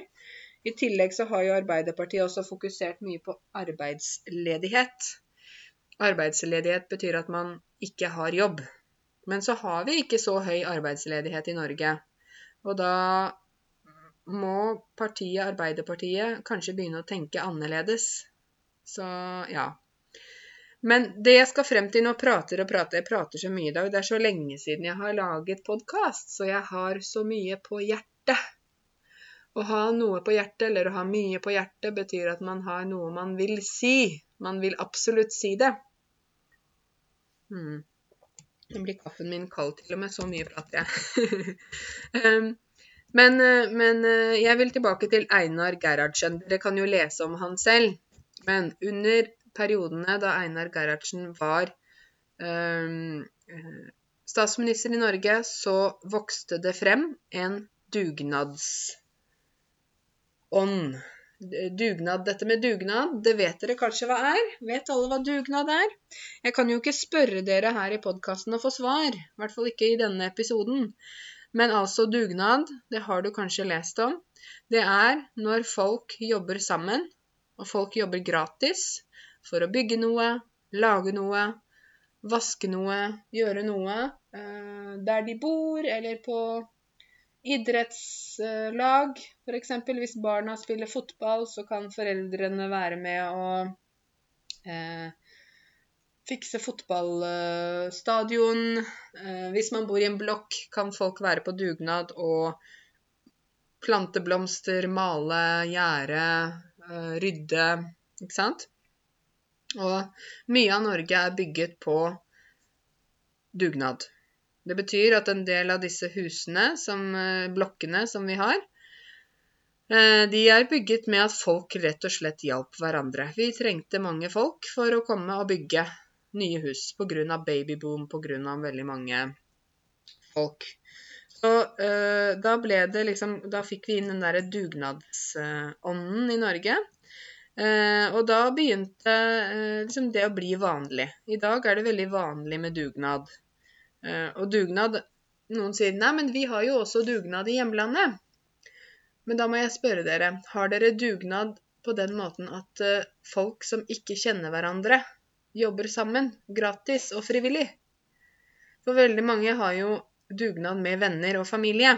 I tillegg så har jo Arbeiderpartiet også fokusert mye på arbeidsledighet. Arbeidsledighet betyr at man ikke har jobb. Men så har vi ikke så høy arbeidsledighet i Norge. Og da må partiet Arbeiderpartiet kanskje begynne å tenke annerledes. Så ja. Men det jeg skal frem til nå, prater og prater, jeg prater så mye i dag. Det er så lenge siden jeg har laget podkast, så jeg har så mye på hjertet. Å ha noe på hjertet, eller å ha mye på hjertet, betyr at man har noe man vil si. Man vil absolutt si det. Hmm. Nå blir kaffen min kald til og med, så mye prater jeg. um, men, eh, men, eh, jeg vil tilbake til Einar Gerhardsen. Dere kan jo lese om han selv. Men under periodene da Einar Gerhardsen var um, statsminister i Norge, så vokste det frem en dugnadsånd dugnad. Dette med dugnad, det vet dere kanskje hva er? Vet alle hva dugnad er? Jeg kan jo ikke spørre dere her i podkasten og få svar. I hvert fall ikke i denne episoden. Men altså dugnad, det har du kanskje lest om. Det er når folk jobber sammen, og folk jobber gratis for å bygge noe, lage noe, vaske noe, gjøre noe eh, der de bor, eller på idrettslag, f.eks. Hvis barna spiller fotball, så kan foreldrene være med og eh, fikse fotballstadion. Eh, hvis man bor i en blokk, kan folk være på dugnad og plante blomster, male, gjerde, eh, rydde. Ikke sant? Og mye av Norge er bygget på dugnad. Det betyr at en del av disse husene, som, blokkene som vi har, Eh, de er bygget med at folk rett og slett hjalp hverandre. Vi trengte mange folk for å komme og bygge nye hus pga. babyboom, pga. veldig mange folk. Så uh, da ble det liksom Da fikk vi inn den derre dugnadsånden i Norge. Uh, og da begynte uh, liksom det å bli vanlig. I dag er det veldig vanlig med dugnad. Og dugnad Noen sier nei, men vi har jo også dugnad i hjemlandet. Men da må jeg spørre dere, har dere dugnad på den måten at eh, folk som ikke kjenner hverandre, jobber sammen, gratis og frivillig? For veldig mange har jo dugnad med venner og familie,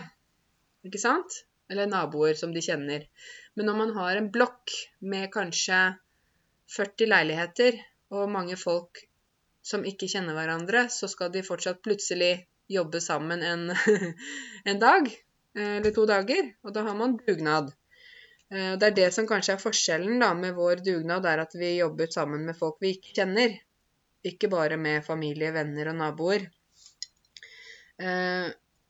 ikke sant? Eller naboer som de kjenner. Men når man har en blokk med kanskje 40 leiligheter og mange folk som ikke kjenner hverandre, så skal de fortsatt plutselig jobbe sammen en, en dag. Eh, eller to dager, og da har man dugnad. Eh, det er det som kanskje er forskjellen da, med vår dugnad, er at vi jobber sammen med folk vi ikke kjenner. Ikke bare med familie, venner og naboer. Eh,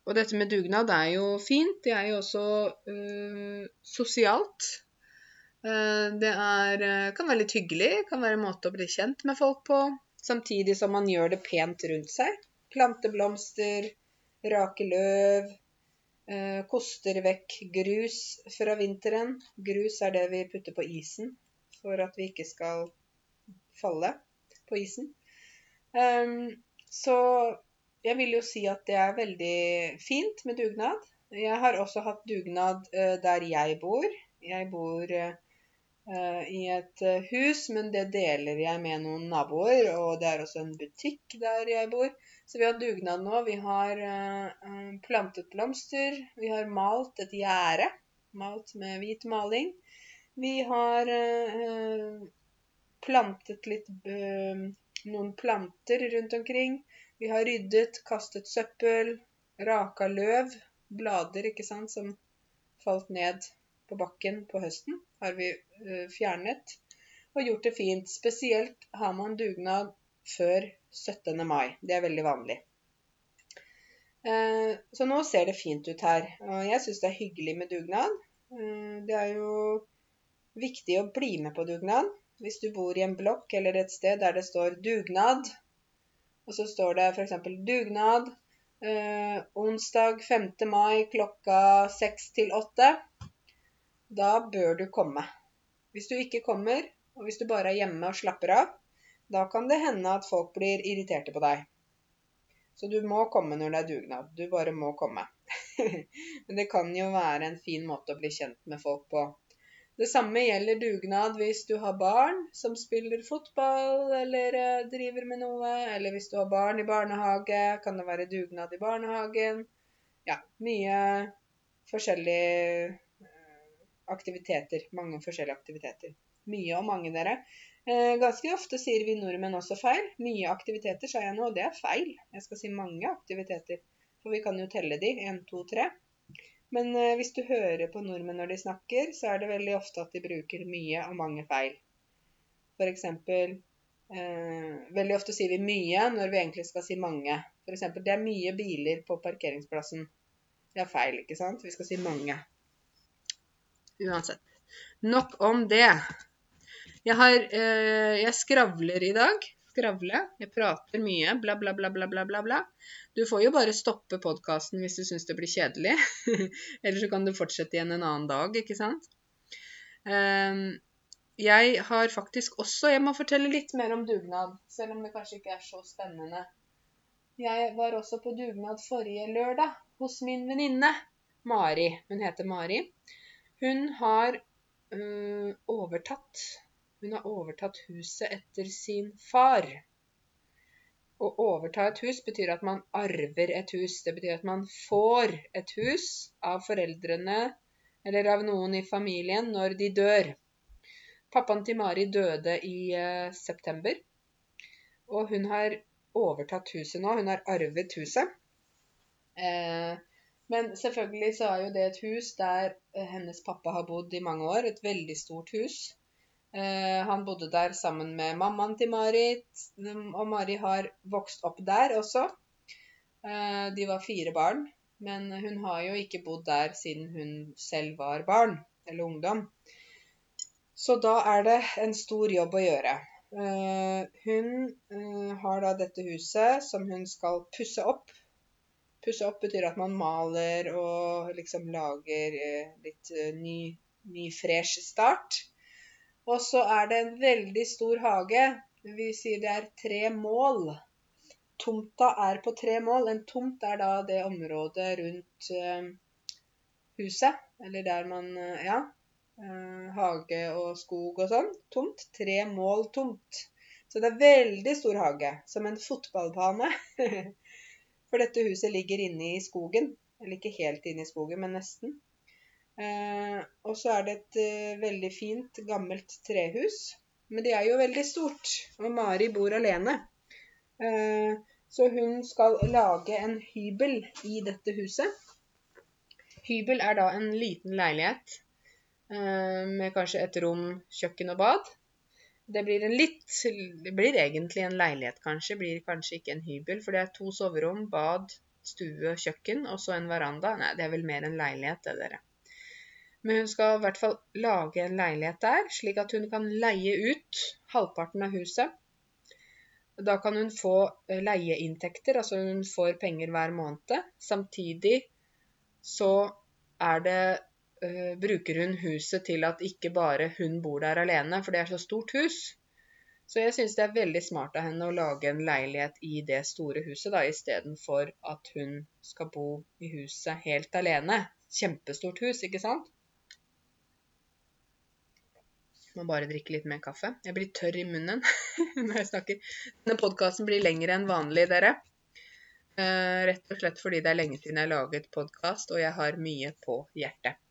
og dette med dugnad er jo fint. Det er jo også uh, sosialt. Det er, kan være litt hyggelig, kan være en måte å bli kjent med folk på. Samtidig som man gjør det pent rundt seg. Plante blomster, rake løv, Eh, koster vekk grus fra vinteren. Grus er det vi putter på isen for at vi ikke skal falle på isen. Um, så jeg vil jo si at det er veldig fint med dugnad. Jeg har også hatt dugnad uh, der jeg bor. Jeg bor uh, i et uh, hus, men det deler jeg med noen naboer. Og det er også en butikk der jeg bor. Så vi har dugnad nå. Vi har uh, plantet blomster. Vi har malt et gjerde. Malt med hvit maling. Vi har plantet litt noen planter rundt omkring. Vi har ryddet, kastet søppel, raka løv. Blader, ikke sant, som falt ned på bakken på høsten, har vi fjernet. Og gjort det fint. Spesielt har man dugnad før 17. mai. Det er veldig vanlig. Eh, så nå ser det fint ut her. Og jeg syns det er hyggelig med dugnad. Eh, det er jo viktig å bli med på dugnad. Hvis du bor i en blokk eller et sted der det står 'dugnad', og så står det f.eks. 'dugnad' eh, onsdag 5. mai klokka 6 til 8, da bør du komme. Hvis du ikke kommer, og hvis du bare er hjemme og slapper av, da kan det hende at folk blir irriterte på deg. Så du må komme når det er dugnad. Du bare må komme. Men det kan jo være en fin måte å bli kjent med folk på. Det samme gjelder dugnad hvis du har barn som spiller fotball eller eh, driver med noe. Eller hvis du har barn i barnehage, kan det være dugnad i barnehagen. Ja, mye forskjellige eh, aktiviteter. Mange forskjellige aktiviteter. Mye og mange, dere. Eh, ganske ofte sier vi nordmenn også feil. Mye aktiviteter, sa jeg nå, og det er feil. Jeg skal si mange aktiviteter, for vi kan jo telle de. Én, to, tre. Men eh, hvis du hører på nordmenn når de snakker, så er det veldig ofte at de bruker mye og mange feil. For eksempel eh, Veldig ofte sier vi mye når vi egentlig skal si mange. For eksempel, det er mye biler på parkeringsplassen. Det er feil, ikke sant? Vi skal si mange. Uansett. Nok om det. Jeg, har, eh, jeg skravler i dag. Skravle. Jeg prater mye. Bla, bla, bla, bla, bla, bla. bla. Du får jo bare stoppe podkasten hvis du syns det blir kjedelig. Eller så kan du fortsette igjen en annen dag, ikke sant. Um, jeg har faktisk også Jeg må fortelle litt mer om dugnad, selv om det kanskje ikke er så spennende. Jeg var også på dugnad forrige lørdag hos min venninne Mari. Hun heter Mari. Hun har øh, overtatt hun har overtatt huset etter sin far. Å overta et hus betyr at man arver et hus. Det betyr at man får et hus av foreldrene eller av noen i familien når de dør. Pappaen til Mari døde i eh, september. Og hun har overtatt huset nå. Hun har arvet huset. Eh, men selvfølgelig så er jo det et hus der eh, hennes pappa har bodd i mange år. Et veldig stort hus. Eh, han bodde der sammen med mammaen til Marit, og Mari har vokst opp der også. Eh, de var fire barn, men hun har jo ikke bodd der siden hun selv var barn eller ungdom. Så da er det en stor jobb å gjøre. Hun har da dette huset som hun skal pusse opp. Pusse opp betyr at man maler og liksom lager uh, litt ny, ny, fresh start. Og så er det en veldig stor hage. Vi sier det er tre mål. Tomta er på tre mål. En tomt er da det området rundt huset. Eller der man Ja, Eh, hage og skog og sånn. Tomt. Tre mål tomt. Så det er veldig stor hage. Som en fotballbane. For dette huset ligger inne i skogen. Eller ikke helt inne i skogen, men nesten. Eh, og så er det et eh, veldig fint, gammelt trehus. Men det er jo veldig stort. Og Mari bor alene. Eh, så hun skal lage en hybel i dette huset. Hybel er da en liten leilighet Eh, med kanskje et rom, kjøkken og bad. Det blir en litt Det blir egentlig en leilighet, kanskje. Det blir kanskje ikke en hybel, for det er to soverom, bad, stue, kjøkken og så en veranda. Nei, det er vel mer en leilighet, det, dere. Men hun skal i hvert fall lage en leilighet der, slik at hun kan leie ut halvparten av huset. Da kan hun få eh, leieinntekter, altså hun får penger hver måned. Samtidig så er det uh, bruker hun huset til at ikke bare hun bor der alene, for det er så stort hus. Så jeg syns det er veldig smart av henne å lage en leilighet i det store huset, da, istedenfor at hun skal bo i huset helt alene. Kjempestort hus, ikke sant? Må bare drikke litt mer kaffe. Jeg blir tørr i munnen når jeg snakker. Denne podkasten blir lengre enn vanlig, dere. Uh, rett og slett fordi det er lenge siden jeg har laget podkast, og jeg har mye på hjertet.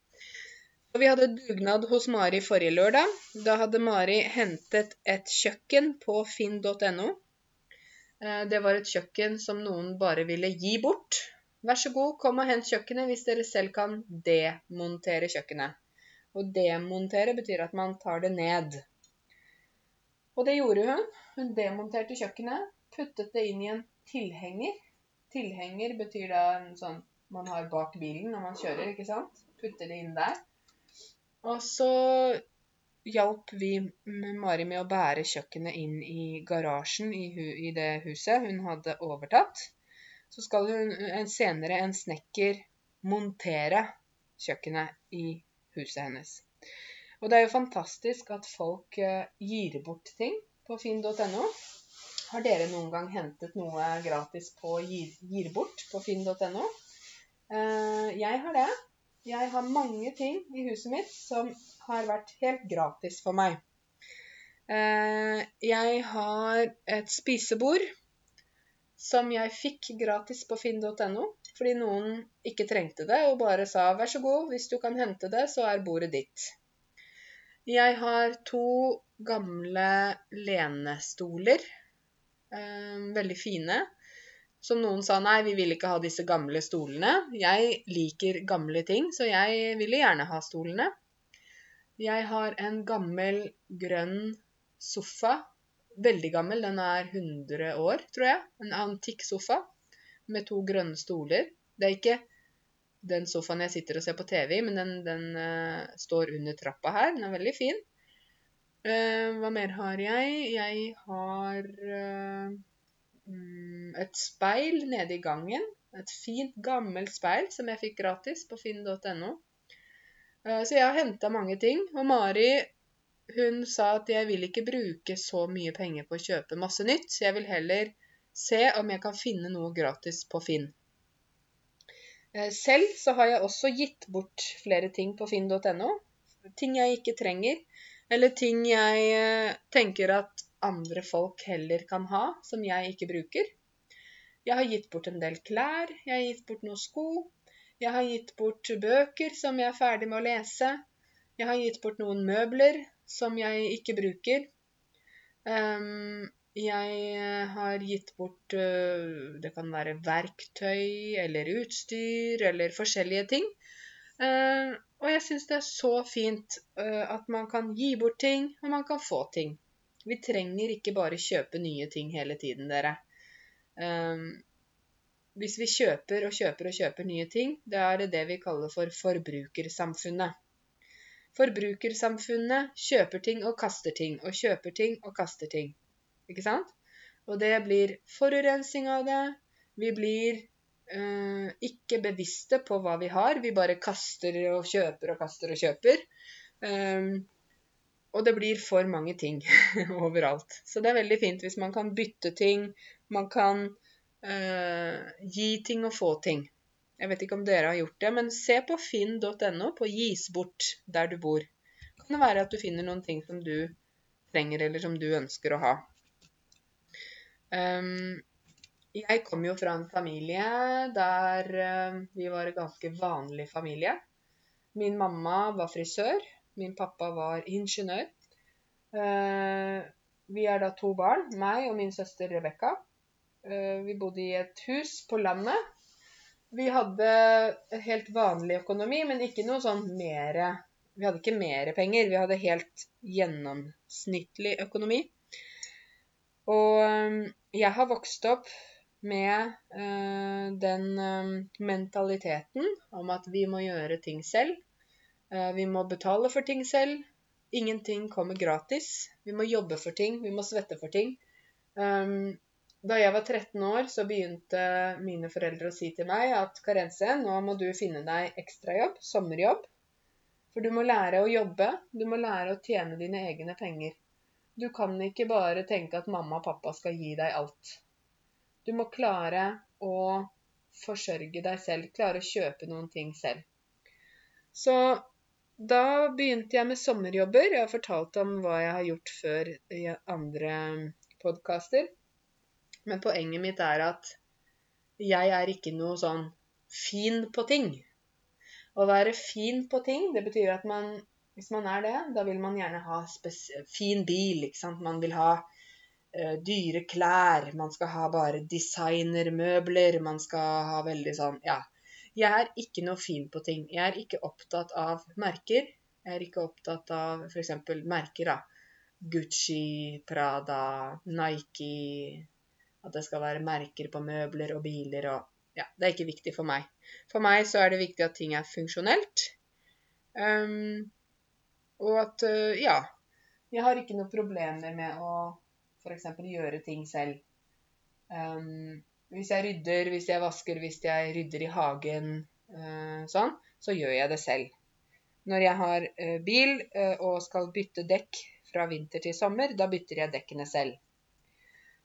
Og vi hadde dugnad hos Mari forrige lørdag. Da hadde Mari hentet et kjøkken på finn.no. Eh, det var et kjøkken som noen bare ville gi bort. Vær så god, kom og hent kjøkkenet hvis dere selv kan demontere kjøkkenet. Å demontere betyr at man tar det ned. Og det gjorde hun. Hun demonterte kjøkkenet, puttet det inn i en tilhenger. Tilhenger betyr da en sånn man har bak bilen når man kjører, ikke sant? Putter det inn der. Og så hjalp vi Mari med å bære kjøkkenet inn i garasjen i, i det huset hun hadde overtatt. Så skal hun en, senere en snekker montere kjøkkenet i huset hennes. Og det er jo fantastisk at folk eh, gir bort ting på finn.no. Har dere noen gang hentet noe gratis på gir, gir bort på finn.no? Eh, jeg har det. Jeg har mange ting i huset mitt som har vært helt gratis for meg. Eh, jeg har et spisebord som jeg fikk gratis på finn.no, fordi noen ikke trengte det og bare sa 'vær så god, hvis du kan hente det, så er bordet ditt'. Jeg har to gamle lenestoler, eh, veldig fine, som noen sa nei, vi vil ikke ha disse gamle stolene. Jeg liker gamle ting, så jeg ville gjerne ha stolene. Jeg har en gammel grønn sofa. Veldig gammel, den er 100 år, tror jeg. En antikk sofa med to grønne stoler. Det er ikke den sofaen jeg sitter og ser på TV i, men den, den uh, står under trappa her. Den er veldig fin. Uh, hva mer har jeg? Jeg har uh, et speil nede i gangen. Et fint, gammelt speil som jeg fikk gratis på finn.no. Eh, så jeg har henta mange ting. Og Mari hun sa at jeg vil ikke bruke så mye penger på å kjøpe masse nytt. Så jeg vil heller se om jeg kan finne noe gratis på Finn. Eh, selv så har jeg også gitt bort flere ting på finn.no. Ting jeg ikke trenger. Eller ting jeg eh, tenker at andre folk heller kan ha, som jeg ikke bruker. Jeg har gitt bort en del klær, jeg har gitt bort noen sko. Jeg har gitt bort bøker som jeg er ferdig med å lese. Jeg har gitt bort noen møbler som jeg ikke bruker. Um, Jeg eh, har gitt bort eh, Det kan være verktøy eller utstyr eller forskjellige ting. Eh, og jeg syns det er så fint at man kan gi bort ting, og man kan få ting. Vi trenger ikke bare kjøpe nye ting hele tiden, dere. Hvis vi kjøper og kjøper og kjøper nye ting, da er det det vi kaller for forbrukersamfunnet. Forbrukersamfunnet kjøper ting og kaster ting, og kjøper ting og kaster ting. Ikke sant? Og det blir forurensning av det. Vi blir eh, ikke bevisste på hva vi har. Vi bare kaster og kjøper og kaster og kjøper. Um, og det blir for mange ting overalt. Så det er veldig fint hvis man kan bytte ting. Man kan uh, gi ting og få ting. Jeg vet ikke om dere har gjort det, men se på finn.no på gis bort der du bor. Kan det være at du finner noen ting som du trenger, eller som du ønsker å ha. Um, jeg kom jo fra en familie der uh, vi var en ganske vanlig familie. Min mamma var frisør. Min pappa var ingeniør. Uh, vi er da to barn, meg og min søster Rebekka. Uh, vi bodde i et hus på landet. Vi hadde helt vanlig økonomi, men ikke noe sånn mere Vi hadde ikke mer penger. Vi hadde helt gjennomsnittlig økonomi. Og um, jeg har vokst opp med den mentaliteten om at vi må gjøre ting selv. Uh, vi må betale for ting selv. Ingenting kommer gratis. Vi må jobbe for ting. Vi må svette for ting. Um, da jeg var 13 år, så begynte mine foreldre å si til meg at Karense, nå må du finne deg ekstrajobb, sommerjobb. For du må lære å jobbe. Du må lære å tjene dine egne penger. Du kan ikke bare tenke at mamma og pappa skal gi deg alt. Du må klare å forsørge deg selv, klare å kjøpe noen ting selv. Så da begynte jeg med sommerjobber. Jeg har fortalt om hva jeg har gjort før i andre podkaster. Men poenget mitt er at jeg er ikke noe sånn fin på ting. Å være fin på ting, det betyr at man hvis man er det, da vil man gjerne ha fin bil. ikke sant? Man vil ha uh, dyre klær. Man skal ha bare designermøbler. Man skal ha veldig sånn Ja. Jeg er ikke noe fin på ting. Jeg er ikke opptatt av merker. Jeg er ikke opptatt av f.eks. merker, da. Gucci, Prada, Nike At det skal være merker på møbler og biler og Ja, det er ikke viktig for meg. For meg så er det viktig at ting er funksjonelt. Um, og at eh, ja, jeg har ikke noen problemer med å f.eks. gjøre ting selv. Um, hvis jeg rydder, hvis jeg vasker, hvis jeg rydder i hagen, uh, sånn, så gjør jeg det selv. Når jeg har uh, bil uh, og skal bytte dekk fra vinter til sommer, da bytter jeg dekkene selv.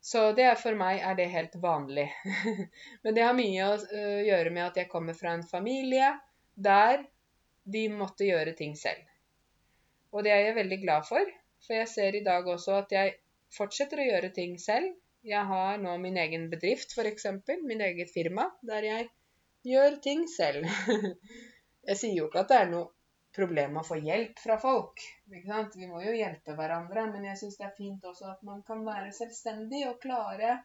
Så det er, for meg er det helt vanlig. Men det har mye å gjøre med at jeg kommer fra en familie der de måtte gjøre ting selv. Og det er jeg veldig glad for, for jeg ser i dag også at jeg fortsetter å gjøre ting selv. Jeg har nå min egen bedrift, f.eks., min eget firma, der jeg gjør ting selv. jeg sier jo ikke at det er noe problem å få hjelp fra folk. Vi må jo hjelpe hverandre, men jeg syns det er fint også at man kan være selvstendig og klare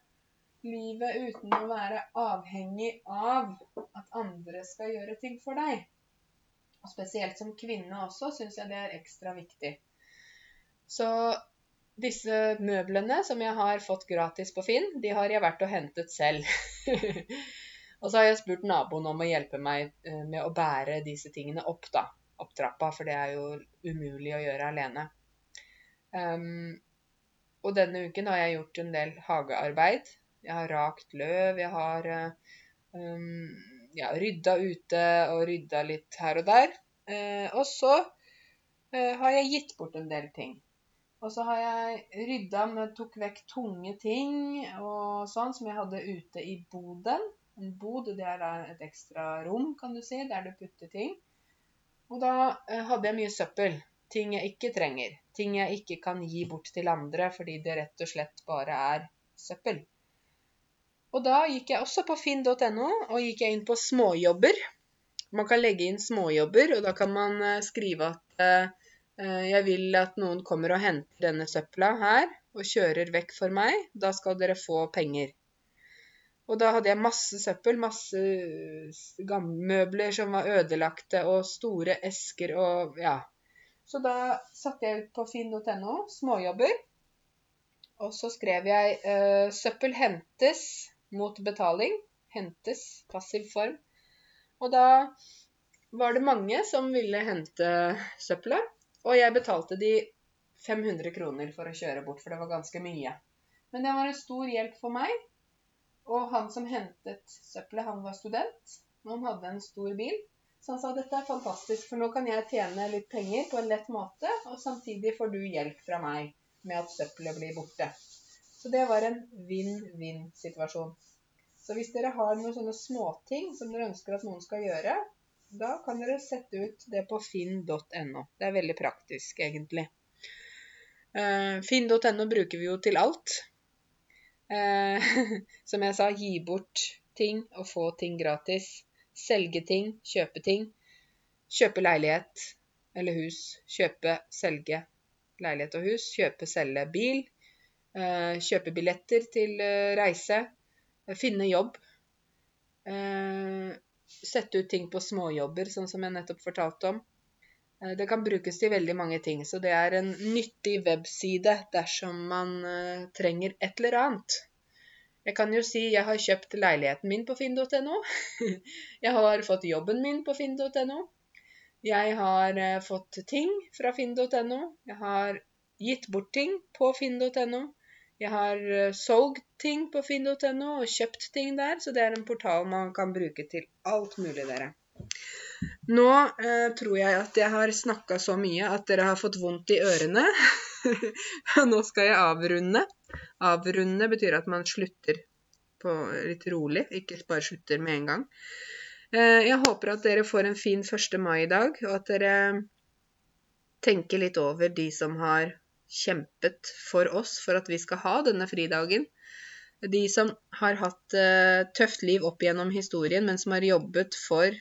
livet uten å være avhengig av at andre skal gjøre ting for deg. Og spesielt som kvinne også syns jeg det er ekstra viktig. Så disse møblene som jeg har fått gratis på Finn, de har jeg vært og hentet selv. og så har jeg spurt naboen om å hjelpe meg eh, med å bære disse tingene opp, da. Opp trappa, for det er jo umulig å gjøre alene. Um, og denne uken har jeg gjort en del hagearbeid. Jeg har rakt løv, jeg har um, ja, rydda ute og rydda litt her og der. Uh, og så uh, har jeg gitt bort en del ting. Og så har jeg rydda med Tok vekk tunge ting og sånn som jeg hadde ute i boden. En bod det er et ekstra rom, kan du si, der du putter ting. Og da eh, hadde jeg mye søppel. Ting jeg ikke trenger. Ting jeg ikke kan gi bort til andre fordi det rett og slett bare er søppel. Og da gikk jeg også på finn.no og gikk jeg inn på småjobber. Man kan legge inn småjobber, og da kan man eh, skrive at uh, jeg vil at noen kommer og henter denne søpla her. og kjører vekk for meg. Da skal dere få penger. Og da hadde jeg masse søppel, masse møbler som var ødelagte, og store esker og ja. Så da satte jeg ut på finn.no småjobber. Og så skrev jeg uh, 'søppel hentes mot betaling'. Hentes, passiv form. Og da var det mange som ville hente søppelet. Og jeg betalte de 500 kroner for å kjøre bort, for det var ganske mye. Men det var en stor hjelp for meg. Og han som hentet søppelet, han var student. Og han hadde en stor bil. Så han sa dette er fantastisk, for nå kan jeg tjene litt penger på en lett måte, og samtidig får du hjelp fra meg med at søppelet blir borte. Så det var en vinn-vinn-situasjon. Så hvis dere har noen sånne småting som dere ønsker at noen skal gjøre, da kan dere sette ut det på finn.no. Det er veldig praktisk, egentlig. Uh, finn.no bruker vi jo til alt. Eh, som jeg sa, gi bort ting og få ting gratis. Selge ting, kjøpe ting. Kjøpe leilighet eller hus. Kjøpe, selge leilighet og hus. Kjøpe, selge bil. Eh, kjøpe billetter til eh, reise. Finne jobb. Eh, sette ut ting på småjobber, sånn som jeg nettopp fortalte om. Eh, det kan brukes til veldig mange ting, så det er en nyttig webside dersom man uh, trenger et eller annet. Jeg kan jo si jeg har kjøpt leiligheten min på finn.no. jeg har fått jobben min på finn.no. Jeg har uh, fått ting fra finn.no. Jeg har gitt bort ting på finn.no. Jeg har uh, solgt ting på finn.no og kjøpt ting der, så det er en portal man kan bruke til alt mulig, dere. Nå eh, tror jeg at jeg har snakka så mye at dere har fått vondt i ørene. Nå skal jeg avrunde. Avrunde betyr at man slutter litt rolig, ikke bare slutter med en gang. Eh, jeg håper at dere får en fin 1. mai i dag, og at dere tenker litt over de som har kjempet for oss for at vi skal ha denne fridagen. De som har hatt uh, tøft liv opp gjennom historien, men som har jobbet for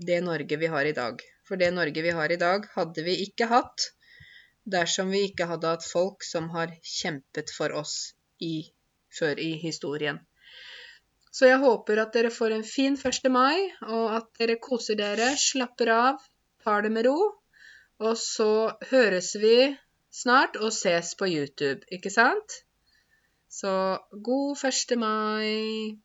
det Norge vi har i dag. For det Norge vi har i dag, hadde vi ikke hatt dersom vi ikke hadde hatt folk som har kjempet for oss i, før i historien. Så jeg håper at dere får en fin 1. mai, og at dere koser dere, slapper av, tar det med ro. Og så høres vi snart og ses på YouTube, ikke sant? Så god 1. mai.